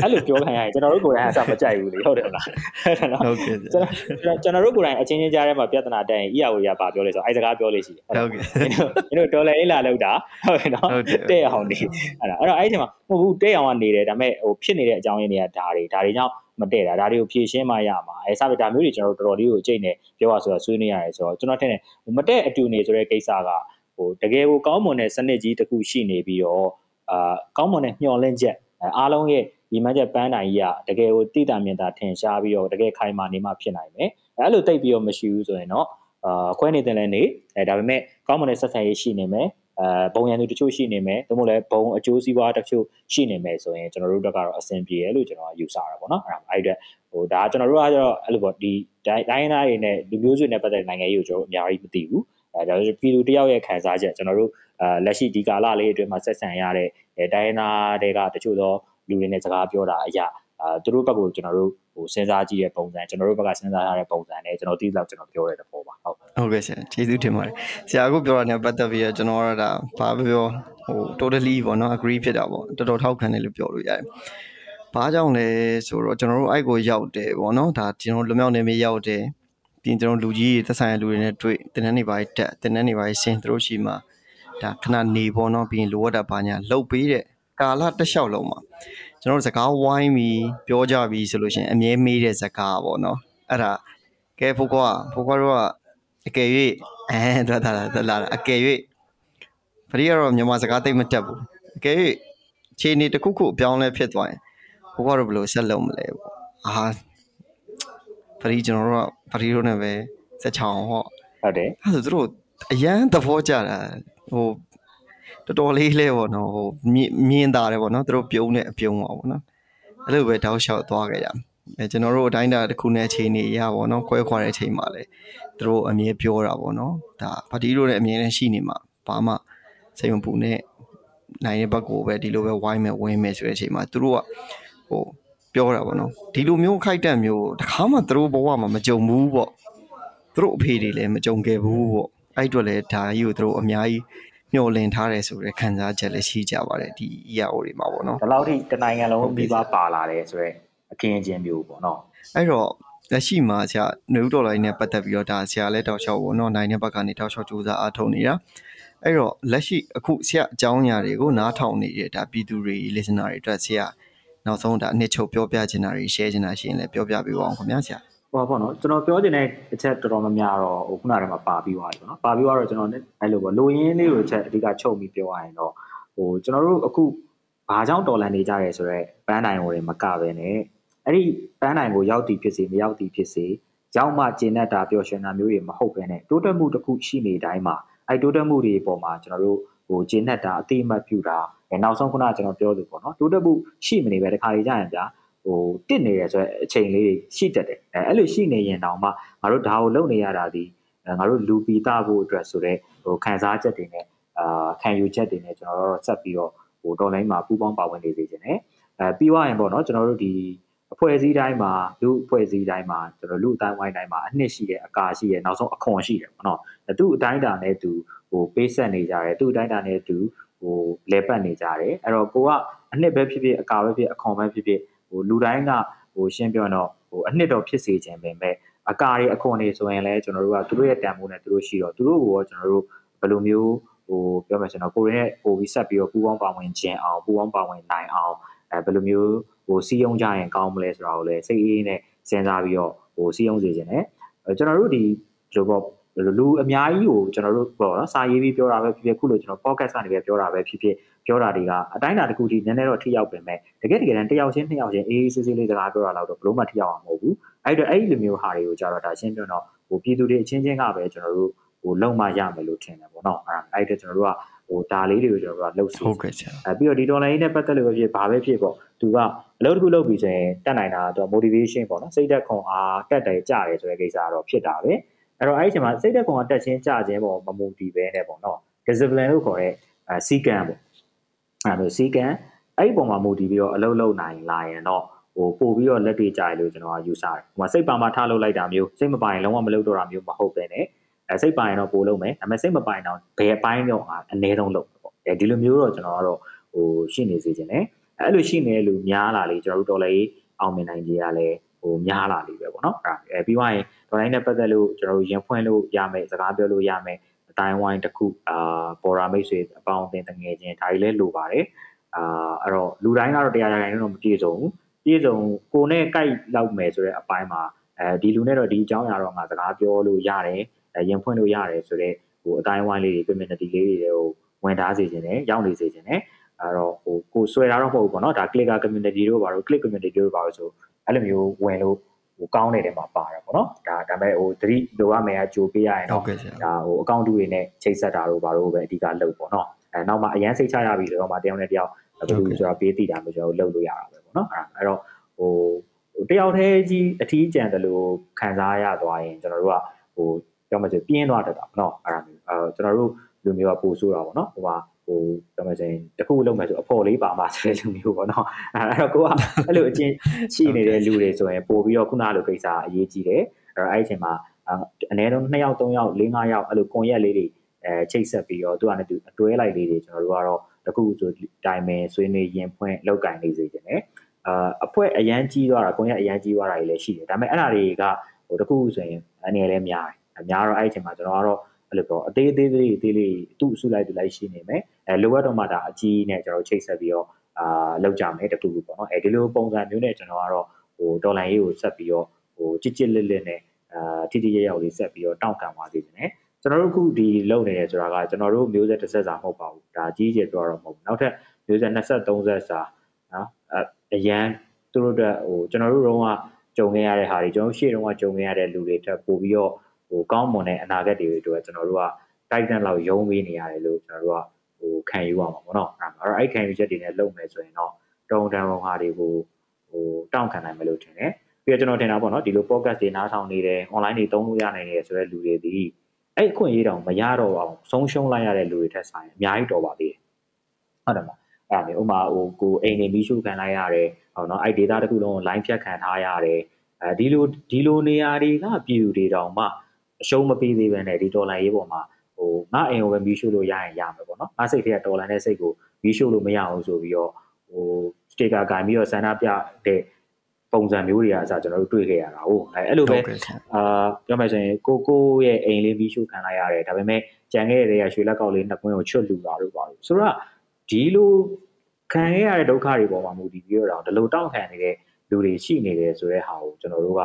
အဲ့လိုပြောခံရရင်ကျွန်တော်တို့ကိုယ်တိုင်အဆမကြိုက်ဘူးလေဟုတ်တယ်မလားဟုတ်ကဲ့ကျွန်တော်ကျွန်တော်တို့ကိုယ်တိုင်အချင်းချင်းကြားထဲမှာပြဿနာတက်ရင် EAO ရပါပြောလဲဆိုအဲ့စကားပြောလို့ရှိတယ်ဟုတ်ကဲ့ကျွန်တော်ဒေါ်လာအိလာလောက်တာဟုတ်ကဲ့နော်တဲ့အောင်နေအဲ့ဒါအဲ့တော့အဲ့ဒီမှာမဟုတ်ဘူးတဲ့အောင်ကနေတယ်ဒါပေမဲ့ဟိုဖြစ်နေတဲ့အကြောင်းရင်းတွေကဒါတွေဒါတွေကြောင့်မတည့်တာဒါတွေကိုဖြည့်ရှင်းမှရမှာအဲစပဒါမျိုးတွေကျွန်တော်တို့တော်တော်လေးကိုကြိတ်နေပြောရဆိုတော့ဆွေးနွေးရတယ်ဆိုတော့ကျွန်တော်ထင်တယ်မတည့်အတူနေဆိုတဲ့ကိစ္စကဟိုတကယ်ကိုကောင်းမွန်တဲ့စနစ်ကြီးတစ်ခုရှိနေပြီးတော့ အာကောင်းမွန်တဲ့မျှော်လင့်ချက်အားလုံးရဲ့ဒီမှချက်ပန်းတိုင်ကြီးကတကယ်ကိုတိတာမြင်တာထင်ရှားပြီးတော့တကယ်ခိုင်မာနေမှဖြစ်နိုင်မယ်အဲ့လိုတိတ်ပြီးတော့မရှိဘူးဆိုရင်တော့အာခွဲနေတဲ့လည်းနေအဲဒါပေမဲ့ကောင်းမွန်တဲ့ဆက်ဆံရေးရှိနေမယ်အဲဘုံရန်သူတချို့ရှိနေမယ်ဒါမှမဟုတ်လည်းဘုံအကျိုးစီးပွားတချို့ရှိနေမယ်ဆိုရင်ကျွန်တော်တို့တက်ကတော့အဆင်ပြေတယ်လို့ကျွန်တော်ယူဆတာပေါ့နော်အဲ့ဒါအဲ့အတွက်ဟိုဒါကျွန်တော်တို့ကကျတော့အဲ့လိုပေါ့ဒီတိုင်းတိုင်းသားတွေနဲ့လူမျိုးစုတွေနဲ့ပတ်သက်တဲ့နိုင်ငံရေးကိုကျွန်တော်တို့အများကြီးမသိဘူးအဲဒါပြည်သူတယောက်ရဲ့ခံစားချက်ကျွန်တော်တို့ အာလက်ရှိဒီကာလလေးအတွင်းမှာဆက်ဆံရတဲ့တိုင်းရင်းသားတွေကတချို့သောလူတွေနဲ့စကားပြောတာအရာအာသူတို့ဘက်ကကျွန်တော်တို့ဟိုစဉ်းစားကြည့်တဲ့ပုံစံကျွန်တော်တို့ဘက်ကစဉ်းစားရတဲ့ပုံစံနဲ့ကျွန်တော်သိလောက်ကျွန်တော်ပြောတဲ့သဘောပါဟုတ်ဟုတ်ကဲ့ဆရာကျေးဇူးတင်ပါတယ်ဆရာကပြောတာနဲ့ပတ်သက်ပြီးတော့ကျွန်တော်ကဒါဘာပြောဟို totally ပေါ့နော် agree ဖြစ်တာပေါ့တော်တော်ထောက်ခံတယ်လို့ပြောလို့ရတယ်ဘာကြောင့်လဲဆိုတော့ကျွန်တော်တို့အဲ့ကိုရောက်တယ်ပေါ့နော်ဒါကျွန်တော်လွမြောက်နေမြေရောက်တယ်ပြီးရင်ကျွန်တော်လူကြီးတွေသက်ဆိုင်တဲ့လူတွေနဲ့တွေ့တင်တန်းနေပါတက်တင်တန်းနေပါဆင်းသူတို့ရှိမှာ ဒါခဏနေပေါ့နော်ပြီးရင်လိုအပ်တာဘာညာလှုပ်ပေးတဲ့ကာလတစ်လျှောက်လုံးမှာကျွန်တော်တို့စကားဝိုင်းပြီးပြောကြပြီးဆိုလို့ရှိရင်အမြဲမေးတဲ့စကားပေါ့နော်အဲ့ဒါကဲဖို့ကွာဖို့ကွာတော့အကယ်၍အဲတော်တာလာလာအကယ်၍ပရိကတော့မြန်မာစကားသိမတက်ဘူးအကယ်၍ခြေနေတစ်ခုခုအပြောင်းလဲဖြစ်သွားရင်ဖို့ကွာတော့ဘယ်လိုဆက်လုပ်မလဲပေါ့အာပရိကျွန်တော်တို့ကပရိတို့နဲ့ပဲစက်ချောင်းဟောဟုတ်တယ်အဲ့ဒါဆိုသူတို့အရန်သဘောကျတာ ဟိုတော်တော်လေးလဲပေါ့နော်ဟိုမြင်တာတယ်ပေါ့နော်သူတို့ပြုံးတဲ့အပြုံးပါပေါ့နော်အဲ့လိုပဲတောက်လျှောက်သွားခဲ့ရအဲကျွန်တော်တို့အတိုင်းတာတစ်ခုနဲ့အချိန်နေရပါတော့ကွဲခွာတဲ့အချိန်မှာလေသူတို့အမြဲပြောတာပေါ့နော်ဒါပါတီတို့လည်းအမြဲတမ်းရှိနေမှာဘာမှစိတ်မပူနဲ့နိုင်တဲ့ဘက်ကိုပဲဒီလိုပဲဝိုင်းမယ်ဝင်းမယ်ဆိုတဲ့အချိန်မှာသူတို့ကဟိုပြောတာပေါ့နော်ဒီလိုမျိုးခိုက်တက်မျိုးတခါမှသူတို့ဘဝမှာမကြုံဘူးပေါ့သူတို့အဖေတွေလည်းမကြုံခဲ့ဘူးပေါ့ အဲ့အတွက်လည်းဒါကြီးကိုသူတို့အများကြီးမျှော်လင့်ထားတယ်ဆိုတဲ့ခံစားချက်လည်းရှိကြပါတယ်ဒီ EAO တွေမှာပေါ့နော်ဒီလောက်ထိတနိုင်ငံလုံးပြီးပါပါလာတယ်ဆိုတော့အခင်းအကျင်းမျိုးပေါ့နော်အဲ့တော့လက်ရှိမှာဆရာနယူဒေါ်လာနဲ့ပတ်သက်ပြီးတော့ဒါဆရာလည်းတောက်လျှောက်ပေါ့နော်နိုင်တဲ့ဘက်ကနေတောက်လျှောက်စူးစမ်းအားထုတ်နေတာအဲ့တော့လက်ရှိအခုဆရာအကြောင်းအရာတွေကိုနားထောင်နေတဲ့ဒါပြည်သူတွေ listener တွေအတွက်ဆရာနောက်ဆုံးဒါအနှစ်ချုပ်ပြောပြချင်တာတွေ share ချင်တာရှိရင်လည်းပြောပြပေးပါအောင်ခင်ဗျာဆရာ ဟောပေါ့နော်ကျွန်တော်ပြောချင်တဲ့အချက်တော်တော်များများတော့ဟိုခုနကတည်းကပါပြီးသွားပြီပေါ့နော်ပါပြီးသွားတော့ကျွန်တော်အဲ့လိုပေါ့လိုရင်းလေးကိုချက်အဓိကချုပ်ပြီးပြောရရင်တော့ဟိုကျွန်တော်တို့အခုဘာကြောင့်တော်လန်နေကြရဲဆိုတော့ဘန်းတိုင်းကိုတွေမကပဲနဲ့အဲ့ဒီဘန်းတိုင်းကိုရောက်တည်ဖြစ်စေမရောက်တည်ဖြစ်စေရောက်မှကျင်တတ်တာပျော်ရွှင်တာမျိုးတွေမဟုတ်ပဲနဲ့တိုးတက်မှုတစ်ခုရှိနေတိုင်းမှာအဲ့တိုးတက်မှုတွေပေါ်မှာကျွန်တော်တို့ဟိုကျင်တတ်တာအတိအမှတ်ပြုတာနောက်ဆုံးခုနကကျွန်တော်ပြောသူပေါ့နော်တိုးတက်မှုရှိမနေပဲတခါကြီးကြရင်ဗျာ ဟိုတစ်နေရဆိုတဲ့အချိန်လေးတွေရှိတတ်တယ်အဲအဲ့လိုရှိနေရင်တောင်မှငါတို့ဒါကိုလုပ်နေရတာဒီငါတို့လူပီတာဖို့အတွက်ဆိုတော့ဟိုခံစားချက်တွေနဲ့အာခံယူချက်တွေနဲ့ကျွန်တော်တို့ဆက်ပြီးတော့ဟိုတော်လိုင်းမှာပူးပေါင်းပါဝင်နေစေချင်တယ်အဲပြီးသွားရင်ပေါ့နော်ကျွန်တော်တို့ဒီအဖွဲ့အစည်းတိုင်းမှာလူအဖွဲ့အစည်းတိုင်းမှာကျွန်တော်လူအတိုင်းဝိုင်းတိုင်းမှာအနှစ်ရှိတယ်အကာရှိတယ်နောက်ဆုံးအခွန်ရှိတယ်ပေါ့နော်သူ့အတိုင်းတာနဲ့သူဟိုပေးဆက်နေကြတယ်သူ့အတိုင်းတာနဲ့သူဟိုလဲပတ်နေကြတယ်အဲ့တော့ကိုကအနှစ်ပဲဖြစ်ဖြစ်အကာပဲဖြစ်အခွန်ပဲဖြစ်ဖြစ် ဟိုလူတိုင်းကဟိုရှင်းပြောတော့ဟိုအနှစ်တော့ဖြစ်စေခြင်းပဲမဲ့အကာတွေအခွန်တွေဆိုရင်လည်းကျွန်တော်တို့ကသူတို့ရဲ့တန်ဖိုးနဲ့သူတို့ရှိတော့သူတို့ကိုကျွန်တော်တို့ဘယ်လိုမျိုးဟိုပြောမယ်ဆိုတော့ကိုရင်းနဲ့ပို့ပြီးဆက်ပြီးတော့ပူပေါင်းပါဝင်ခြင်းအောင်ပူပေါင်းပါဝင်နိုင်အောင်အဲဘယ်လိုမျိုးဟိုစီးယုံကြရင်ကောင်းမလဲဆိုတာကိုလည်းစိတ်အေးနဲ့စဉ်းစားပြီးတော့ဟိုစီးယုံစေခြင်းနဲ့ကျွန်တော်တို့ဒီလိုပေါ့ လူအများကြီးကိုကျွန်တော်တို့ပေါ့နော်စာရေးပြီးပြောတာပဲဖြစ်ဖြစ်ခုလိုကျွန်တော် podcast ကနေပဲပြောတာပဲဖြစ်ဖြစ်ပြောတာတွေကအတိုင်းအတာတစ်ခုထိနည်းနည်းတော့ထိရောက်ပင်မဲ့တကယ်တကယ်တမ်းတယောက်ချင်းနှစ်ယောက်ချင်းအေးအေးဆေးဆေးလေးစကားပြောတာတော့ဘလို့မှထိရောက်အောင်မဟုတ်ဘူးအဲ့တော့အဲ့ဒီလိုမျိုးဟာတွေကိုကြတော့ဒါရှင်းပြတော့ဟိုပြည်သူတွေအချင်းချင်းကပဲကျွန်တော်တို့ဟိုလုံမရမယ်လို့ထင်တယ်ပေါ့နော်အဲ့အဲ့ဒါကျွန်တော်တို့ကဟိုဒါလေးတွေကိုကျွန်တော်တို့ကလှုပ်စီဟုတ်ကဲ့ဆရာအဲပြီးတော့ဒီ dollar ရေးနဲ့ပတ်သက်လို့ပဲဖြစ်ဘာပဲဖြစ်ပေါ့သူကအလုပ်တစ်ခုလုပ်ပြီးဆိုရင်တက်နိုင်တာတော့ motivation ပေါ့နော်စိတ်သက်ခွန်အားတက်တယ်ကြတယ်ဆိုတဲ့ကိစ္စကတော့ဖြစ်တာပဲ အဲ့တော့အဲ့ဒီအချိန်မှာစိတ်သက်ခွန်အားတက်ခြင်းကြခြင်းပေါ့မမူတည်ပဲနဲ့ပေါ့နော် discipline လို့ခေါ်တဲ့အဲစီကံပေါ့အဲ့လိုစီကံအဲ့ဒီပုံမှာမူတည်ပြီးတော့အလုပ်လုပ်နိုင်လာရင်တော့ဟိုပို့ပြီးတော့လက်တွေ့ကြရလို့ကျွန်တော်ကယူဆတယ်။ဟိုမှာစိတ်ပါမှထားလုပ်လိုက်တာမျိုးစိတ်မပိုင်လုံးဝမလုပ်တော့တာမျိုးမဟုတ်ပဲねအဲစိတ်ပိုင်တော့ပို့လုပ်မယ်ဒါပေမဲ့စိတ်မပိုင်တော့ဘယ်အပိုင်းတော့အနည်းဆုံးလုပ်ပေါ့အဲဒီလိုမျိုးတော့ကျွန်တော်ကတော့ဟိုရှိနေစေချင်တယ်အဲ့လိုရှိနေတဲ့လူများလာလေကျွန်တော်တို့တော်လေးအောင်မြင်နိုင်ကြရလဲ ဟိုများလာလေပဲပေါ့နော်အဲပြီးသွားရင်တော်လိုင်းနဲ့ပတ်သက်လို့ကျွန်တော်တို့ရင်ဖွင့်လို့ရမယ်စကားပြောလို့ရမယ်အတိုင်းဝိုင်းတစ်ခုအာပေါ်ရာမိတ်ဆွေအပေါင်းအသင်းတငယ်ချင်းဒါတွေလည်းလိုပါတယ်အာအဲ့တော့လူတိုင်းကတော့တရားရာခိုင်နှုန်းတော့မပြည့်စုံဘူးပြည့်စုံကိုနဲ့ကြိုက်လောက်မယ်ဆိုတဲ့အပိုင်းမှာအဲဒီလူနဲ့တော့ဒီအကြောင်းအရာတော့ငါစကားပြောလို့ရတယ်ရင်ဖွင့်လို့ရတယ်ဆိုတော့ဟိုအတိုင်းဝိုင်းလေးတွေ community လေးတွေကိုဝင်ထားစေခြင်းနဲ့ရောက်နေစေခြင်းနဲ့အဲ့တော့ဟိုကိုဆွဲတာတော့မဟုတ်ဘူးပေါ့နော်ဒါ clicker community တို့ဘာလို့ click community တို့ဘာလို့ဆို အဲ့လိုမျိုးဝင်လို့ဟိုကောင်းတဲ့နေရာမှာပါတယ်ပေါ့နော်ဒါဒါပေမဲ့ဟိုသတိလိုရမယ်အကြိုပေးရရင်တော့ဒါဟိုအကောင့်တူတွေနဲ့ချိတ်ဆက်တာတို့ဘာလို့ပဲအဓိကလုပ်ပေါ့နော်အဲနောက်မှအရန်စိတ်ချရပြီဆိုတော့မှတယောက်နဲ့တယောက်ဘယ်လိုဆိုတာပေးတည်တာမျိုးကျွန်တော်လုပ်လို့ရတာပဲပေါ့နော်အဲ့တော့ဟိုတယောက်တည်းကြီးအထီးကျန်တယ်လို့ခံစားရသွားရင်ကျွန်တော်တို့ကဟိုပြောမှဆိုပြင်းသွားတတ်တာပေါ့နော်အဲ့ဒါမျိုးအဲကျွန်တော်တို့လူမျိုးကပို့ဆိုးတာပေါ့နော်ဟိုမှာ ဟိုပြောမှဆိုရင်တခုလုပ်မယ်ဆိုအဖို့လေးပါမှဆိုတဲ့လူမျိုးပေါ့နော်အဲ့တော့ကိုကအဲ့လိုအချင်းရှိနေတဲ့လူတွေဆိုရင်ပို့ပြီးတော့ခုနလိုကိစ္စအရေးကြီးတယ်အဲ့တော့အဲ့ဒီအချိန်မှာအနည်းဆုံး2ယောက်3ယောက်4 5ယောက်အဲ့လိုကွန်ရက်လေးတွေအဲချိတ်ဆက်ပြီးတော့သူကလည်းသူအတွဲလိုက်လေးတွေကျွန်တော်တို့ကတော့တခုဆိုတိုင်မယ်ဆွေးနွေးရင်ဖွင့်လောက်ကင်နေစေခြင်းနဲ့အာအဖွဲ့အရန်ကြီးသွားတာကွန်ရက်အရန်ကြီးသွားတာတွေလည်းရှိတယ်ဒါပေမဲ့အဲ့ဒါတွေကဟိုတခုဆိုရင်အနေနဲ့လည်းများတယ်အများတော့အဲ့အချိန်မှာကျွန်တော်ကတော့ အဲ့လိုပေါ့အသေးသေးလေးအသေးလေးသူ့အစုလိုက်သူလိုက်ရှိနေမယ်အဲလိုအပ်တော့မှဒါအကြီးနဲ့ကျွန်တော်ချိတ်ဆက်ပြီးတော့အာလောက်ကြမယ်တခုခုပေါ့နော်အဲဒီလိုပုံစံမျိုးနဲ့ကျွန်တော်ကတော့ဟိုဒေါ်လာရေးကိုဆက်ပြီးတော့ဟိုကြစ်ကြစ်လစ်လစ်နဲ့အာထိထိရရောက်လေးဆက်ပြီးတော့တောင့်ခံသွားစေတယ်ကျွန်တော်တို့အခုဒီလုံနေတယ်ဆိုတာကကျွန်တော်တို့မျိုးဆက်တစ်ဆက်စာမဟုတ်ပါဘူးဒါကြီးကျယ်ပြောတော့မဟုတ်ဘူးနောက်ထပ်မျိုးဆက်20 30စာနော်အရန်သူတို့အတွက်ဟိုကျွန်တော်တို့တော့ကြုံခဲ့ရတဲ့ဟာတွေကျွန်တော်ရှေ့တုန်းကကြုံခဲ့ရတဲ့လူတွေထပ်ပို့ပြီးတော့ ဟိုကောင်းမွန်တဲ့အနာဂတ်တွေအတွက်ကျွန်တော်တို့ကတိုက်တန်လောက်ယုံပေးနေရတယ်လို့ကျွန်တော်တို့ကဟိုခံယူရမှာပေါ့နော်အဲ့တော့အဲ့ခံယူချက်တွေနဲ့လုပ်မယ်ဆိုရင်တော့တုံတန်ပုံဟာတွေကိုဟိုတောင့်ခံနိုင်မယ်လို့ထင်တယ်ပြီးတော့ကျွန်တော်ထင်တာပေါ့နော်ဒီလို podcast တွေနားထောင်နေတယ် online တွေသုံးလို့ရနိုင်တယ်ဆိုတဲ့လူတွေဒီအဲ့အခွင့်အရေးတောင်မရတော့အောင်ဆုံးရှုံးလိုက်ရတဲ့လူတွေထက်ဆိုင်အများကြီးတော်ပါသေးတယ်ဟုတ်တယ်မလားအဲ့ဒါမျိုးဥမာဟိုကိုအိမ်နေပြီးရှုခံလိုက်ရတယ်ဟောနော်အဲ့ data တခုလုံး line ဖြတ်ခံထားရတယ်အဲဒီလိုဒီလိုနေရာတွေကပြည်သူတွေတောင်မှ အရှုံးမပေးသေးပဲနဲ့ဒီဒေါ်လာရေးပေါ်မှာဟိုငါအိမ်ကိုပဲမီးရှို့လို့ရရင်ရမယ်ပေါ့နော်ငါစိတ်ထဲကဒေါ်လာနဲ့စိတ်ကိုမီးရှို့လို့မရအောင်ဆိုပြီးတော့ဟိုစတေကာဂိုင်ပြီးတော့ဆန္ဒပြတဲ့ပုံစံမျိုးတွေအစားကျွန်တော်တို့တွေ့ခဲ့ရတာဟုတ်အဲအဲ့လိုပဲအာပြောမယ်ဆိုရင်ကိုကိုရဲ့အိမ်လေးပြီးရှုခံလိုက်ရတယ်ဒါပေမဲ့ကြံခဲ့တဲ့ရွှေလက်ကောက်လေးနှစ်ကွင်းကိုချွတ်လူတာတို့ပါလို့ဆိုတော့ဒီလိုခံရတဲ့ဒုက္ခတွေပေါ်မှာမူတည်ပြီးတော့ဒီလိုတောင့်ခံနေတဲ့လူတွေရှိနေတယ်ဆိုတဲ့ဟာကိုကျွန်တော်တို့က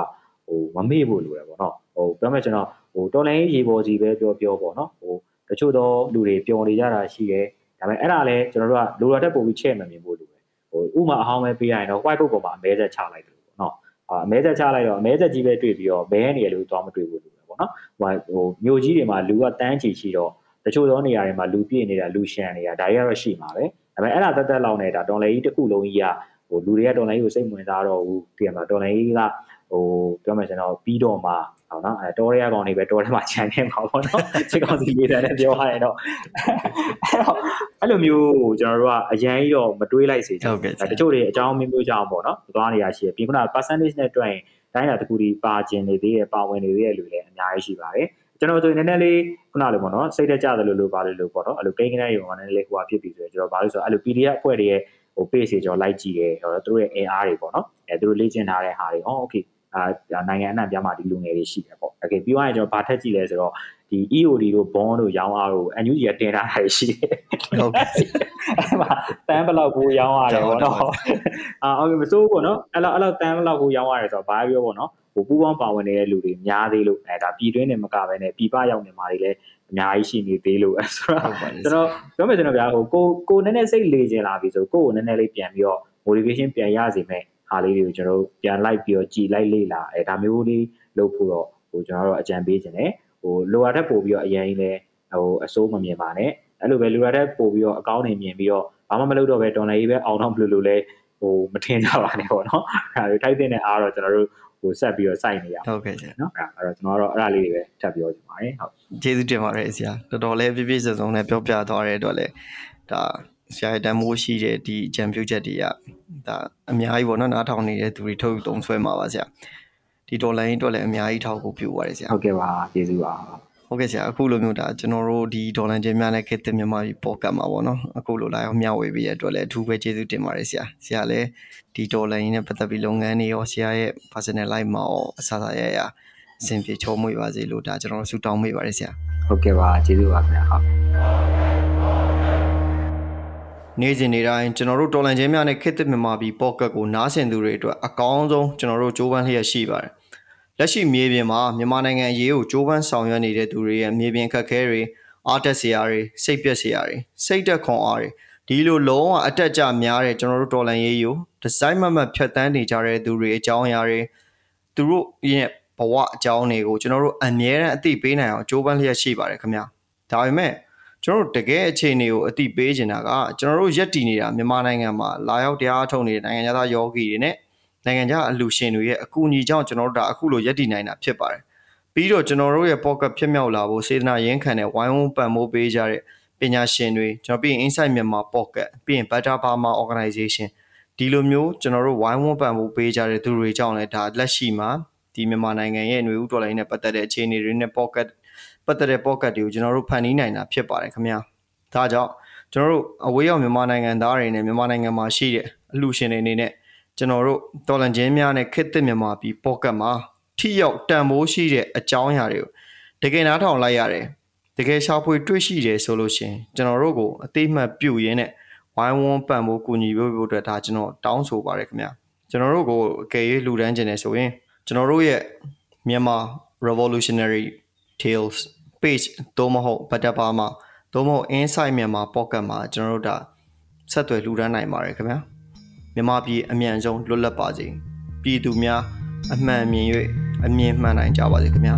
ဟိုမမေ့ဖို့လိုတယ်ပေါ့နော်ဟိုပြောမယ်ကျွန်တော် ဟိုတော်လိုင်းရေပေါ်စီပဲပြောပြောပေါ့နော်ဟိုတချို့သောလူတွေပျော်နေကြတာရှိတယ်ဒါပေမဲ့အဲ့ဒါလည်းကျွန်တော်တို့ကလိုလာတဲ့ပုံပြီးချဲ့မမြင်ဖို့လိုတယ်ဟိုဥမာအဟောင်းပဲပေးရရင်တော့ white book ပေါ်မှာအမဲဆက်ချလိုက်တယ်ပေါ့နော်အမဲဆက်ချလိုက်တော့အမဲဆက်ကြီးပဲတွေ့ပြီးတော့ဘဲနေရလို့သွားမတွေ့ဘူးလို့ပေါ့နော်ဟိုဟိုမြို့ကြီးတွေမှာလူကတန်းချီရှိတော့တချို့သောနေရာတွေမှာလူပြည့်နေတာလူရှန်နေတာဒါတွေကတော့ရှိမှာပဲဒါပေမဲ့အဲ့ဒါတက်တက်လောက်နေတာတော်လေကြီးတစ်ခုလုံးကြီးကဟိုလူတွေကတော်လိုင်းကိုစိတ်ဝင်စားတော့ဘူးဒီမှာတော်လိုင်းက ဟိုပြောမယ်ဆိုတော့ပြီးတော့မှဟောနော်အဲတော်ရဲကောင်တွေပဲတော်ထဲမှာခြံနေမှာပေါ့နော်စစ်ကောင်စီလေးတန်းနဲ့ပြောရရင်တော့အဲ့လိုမျိုးကျွန်တော်တို့ကအရန်ကြီးတော့မတွေးလိုက်စေချင်ဘူးတချို့တွေအကြောင်းမျိုးမျိုးကြောင့်ပေါ့နော်သွားနေရရှိတယ်ပြီးခုန percentage နဲ့တွက်ရင်တိုင်းတာတခုဒီပါကျင်နေသေးတယ်ပါဝင်နေသေးတယ်လူလည်းအများကြီးရှိပါတယ်ကျွန်တော်တို့နည်းနည်းလေးခုနလိုပေါ့နော်စိတ်တကြတယ်လို့လို့ပါလို့လို့ပေါ့နော်အဲ့လိုကိန်းကနေရောနည်းနည်းလေးဟိုဟာဖြစ်ပြီဆိုရင်ကျွန်တော်ဘာလို့ဆိုတော့အဲ့လို PDF အဖွဲ့တွေရဲ့ဟို page တွေကျွန်တော်လိုက်ကြည့်တယ်ဟိုသူတို့ရဲ့ AR တွေပေါ့နော်အဲသူတို့လေ့ကျင့်ထားတဲ့ဟာတွေအော် okay အာနိုင်ငံအနှံ့ပြားမှာဒီလူငယ်တွေရှိတယ်ပေါ့။ Okay ပြီးသွားရင်ကျွန်တော်ဗာထက်ကြည့်လဲဆိုတော့ဒီ EOD တို့ bond တို့ရောင်းအားတို့ NUG ကတင်ထားတာရှိတယ်။ဟုတ်ကဲ့။အဲ့မှာတန်းဘလောက်ကိုရောင်းရတယ်ပေါ့နော်။အာ okay မစိုးဘူးပေါ့နော်။အဲ့လောက်အဲ့လောက်တန်းဘလောက်ကိုရောင်းရတယ်ဆိုတော့ဘာပြောပေါ့နော်။ဟိုပူပေါင်းပါဝင်နေတဲ့လူတွေများသေးလို့အဲဒါပြည်တွင်းနဲ့မကပဲနဲ့ပြည်ပရောက်နေမှာတွေလည်းအများကြီးရှိနေသေးလို့အဲဆိုတော့ကျွန်တော်ပြောမယ်ကျွန်တော်ဗျာဟိုကိုကိုနည်းနည်းစိတ်လေကျင်လာပြီဆိုကိုကိုနည်းနည်းလေးပြန်ပြီးတော့ motivation ပြန်ရစေမယ် ဟာလေးတွေကိုကျွန်တော်တို့ပြန်လိုက်ပြီးတော့ကြည်လိုက်လေ့လာအဲဒါမျိုးလေးလုပ်ဖို့တော့ဟိုကျွန်တော်တို့အကြံပေးခြင်းတယ်ဟိုလိုအပ်တဲ့ပို့ပြီးတော့အရင်ကြီးလဲဟိုအစိုးမမြင်ပါနဲ့အဲ့လိုပဲလိုအပ်တဲ့ပို့ပြီးတော့အကောင်းနေမြင်ပြီးတော့ဘာမှမလုပ်တော့ပဲတော်နေကြီးပဲအောင်တော့ဘလို့လို့လဲဟိုမထင်ကြပါနဲ့ပေါ့နော်အဲ့ဒါထိုက်တဲ့အားတော့ကျွန်တော်တို့ဟိုဆက်ပြီးတော့စိုက်နေရဟုတ်ကဲ့ကျနော်အဲ့တော့ကျွန်တော်ကတော့အဲ့ဒါလေးတွေပဲထပ်ပြောချင်ပါတယ်ဟုတ်ကျေးဇူးတင်ပါတယ်ဆရာတော်တော်လေးပြည့်ပြည့်စုံစုံနဲ့ပြောပြသွားတဲ့အတွက်လည်းဒါ ဆရာတန်မိုးရှိတဲ့ဒီအကြံပြုချက်တွေကဒါအများကြီးပေါ့နော်နားထောင်နေတဲ့သူတွေထုတ်သုံးဆွဲမှာပါဆရာဒီဒေါ်လာရင်းအတွက်လည်းအများကြီးထောက်ကိုပြုပါတယ်ဆရာဟုတ်ကဲ့ပါကျေးဇူးပါဟုတ်ကဲ့ဆရာအခုလိုမျိုးဒါကျွန်တော်တို့ဒီဒေါ်လာချင်းများနဲ့ခေတ်သစ်မြန်မာပြည်ပေါ်ကတ်မှာပေါ့နော်အခုလိုလာရောက်မျှဝေပေးရတဲ့အတွက်လည်းအထူးပဲကျေးဇူးတင်ပါတယ်ဆရာဆရာလည်းဒီဒေါ်လာရင်းနဲ့ပတ်သက်ပြီးလုပ်ငန်းတွေရောဆရာရဲ့ personal life မှာရောအစားအစာရရအဆင်ပြေချောမွေ့ပါစေလို့ဒါကျွန်တော်ဆုတောင်းမိပါတယ်ဆရာဟုတ်ကဲ့ပါကျေးဇူးပါခင်ဗျာဟုတ် နေ့စဉ်နေ့တိုင်းကျွန်တော်တို့တော်လန်ချင်းများနဲ့ခေတ်သစ်မြန်မာပြည်ပေါ့ကတ်ကိုနားဆင်သူတွေအတွက်အကောင်းဆုံးကျွန်တော်တို့ကြိုးပမ်းလျက်ရှိပါတယ်။လက်ရှိမြေပြင်မှာမြန်မာနိုင်ငံအရေးကိုကြိုးပမ်းဆောင်ရွက်နေတဲ့သူတွေရဲ့မြေပြင်ခက်ခဲတွေအားတက်စရာတွေစိတ်ပြက်စရာတွေစိတ်တက်ခွန်အားတွေဒီလိုလုံးဝအတက်ကြများတဲ့ကျွန်တော်တို့တော်လန်ရေးကိုဒီဇိုင်းမမတ်ဖြတ်တန်းနေကြတဲ့သူတွေအကြောင်းအရာတွေသူတို့ရဲ့ဘဝအကြောင်းတွေကိုကျွန်တော်တို့အမြဲတမ်းအသိပေးနိုင်အောင်ကြိုးပမ်းလျက်ရှိပါတယ်ခင်ဗျာ။ဒါပေမဲ့ ကျွန်တော်တို့တကယ်အခြေအနေကိုအသိပေးချင်တာကကျွန်တော်တို့ရက်တည်နေတာမြန်မာနိုင်ငံမှာလာရောက်တရားထုတ်နေတဲ့နိုင်ငံသားယောဂီတွေနဲ့နိုင်ငံခြားအလူရှင်တွေရဲ့အကူအညီကြောင့်ကျွန်တော်တို့ဒါအခုလိုရက်တည်နိုင်တာဖြစ်ပါတယ်ပြီးတော့ကျွန်တော်တို့ရဲ့ pocket ဖြစ်မြောက်လာဖို့စေတနာရင်းခံတဲ့ဝိုင်းဝန်းပံ့ပိုးပေးကြတဲ့ပညာရှင်တွေကျွန်တော်ပြီးရင် Insight မြန်မာ pocket ပြီးရင် Better Burma Organization ဒီလိုမျိုးကျွန်တော်တို့ဝိုင်းဝန်းပံ့ပိုးပေးကြတဲ့သူတွေကြောင့်လည်းဒါလက်ရှိမှာဒီမြန်မာနိုင်ငံရဲ့ຫນွေဥတော်လိုင်းနဲ့ပတ်သက်တဲ့အခြေအနေတွေနဲ့ pocket ပတ်သက်တဲ့ pocket တွေကိုကျွန်တော်တို့ဖန်တီးနိုင်တာဖြစ်ပါတယ်ခင်ဗျာဒါကြောင့်ကျွန်တော်တို့အဝေးရောက်မြန်မာနိုင်ငံသားတွေနဲ့မြန်မာနိုင်ငံမှာရှိတဲ့အလှူရှင်တွေအနေနဲ့ကျွန်တော်တို့တော်လန်ချင်းများနဲ့ခစ်သစ်မြန်မာပြည် pocket မှာထိရောက်တန်ဖိုးရှိတဲ့အကြောင်းအရာတွေကိုတကယ်နားထောင်လိုက်ရတယ်တကယ်ရှာဖွေတွေ့ရှိတယ်ဆိုလို့ရှိရင်ကျွန်တော်တို့ကိုအသေးမှတ်ပြုရင်းနဲ့ဝိုင်းဝန်းပံ့ဖို့ကူညီဖို့ဖို့အတွက်ဒါကျွန်တော်တောင်းဆိုပါရခင်ဗျာကျွန်တော်တို့ကိုအကယ်၍လှူဒန်းခြင်းနဲ့ဆိုရင်ကျွန်တော်တို့ရဲ့မြန်မာ revolutionary tales page သို့မဟုတ် better ပါမှာသို့မဟုတ် insight မြန်မာ pocket မှာကျွန်တော်တို့ဒါဆက်သွယ်လှူဒန်းနိုင်ပါတယ်ခင်ဗျာမြန်မာပြည်အမြန်ဆုံးလွတ်လပ်ပါစေပြည်သူများအမှန်မြင်၍အမြင်မှန်နိုင်ကြပါစေခင်ဗျာ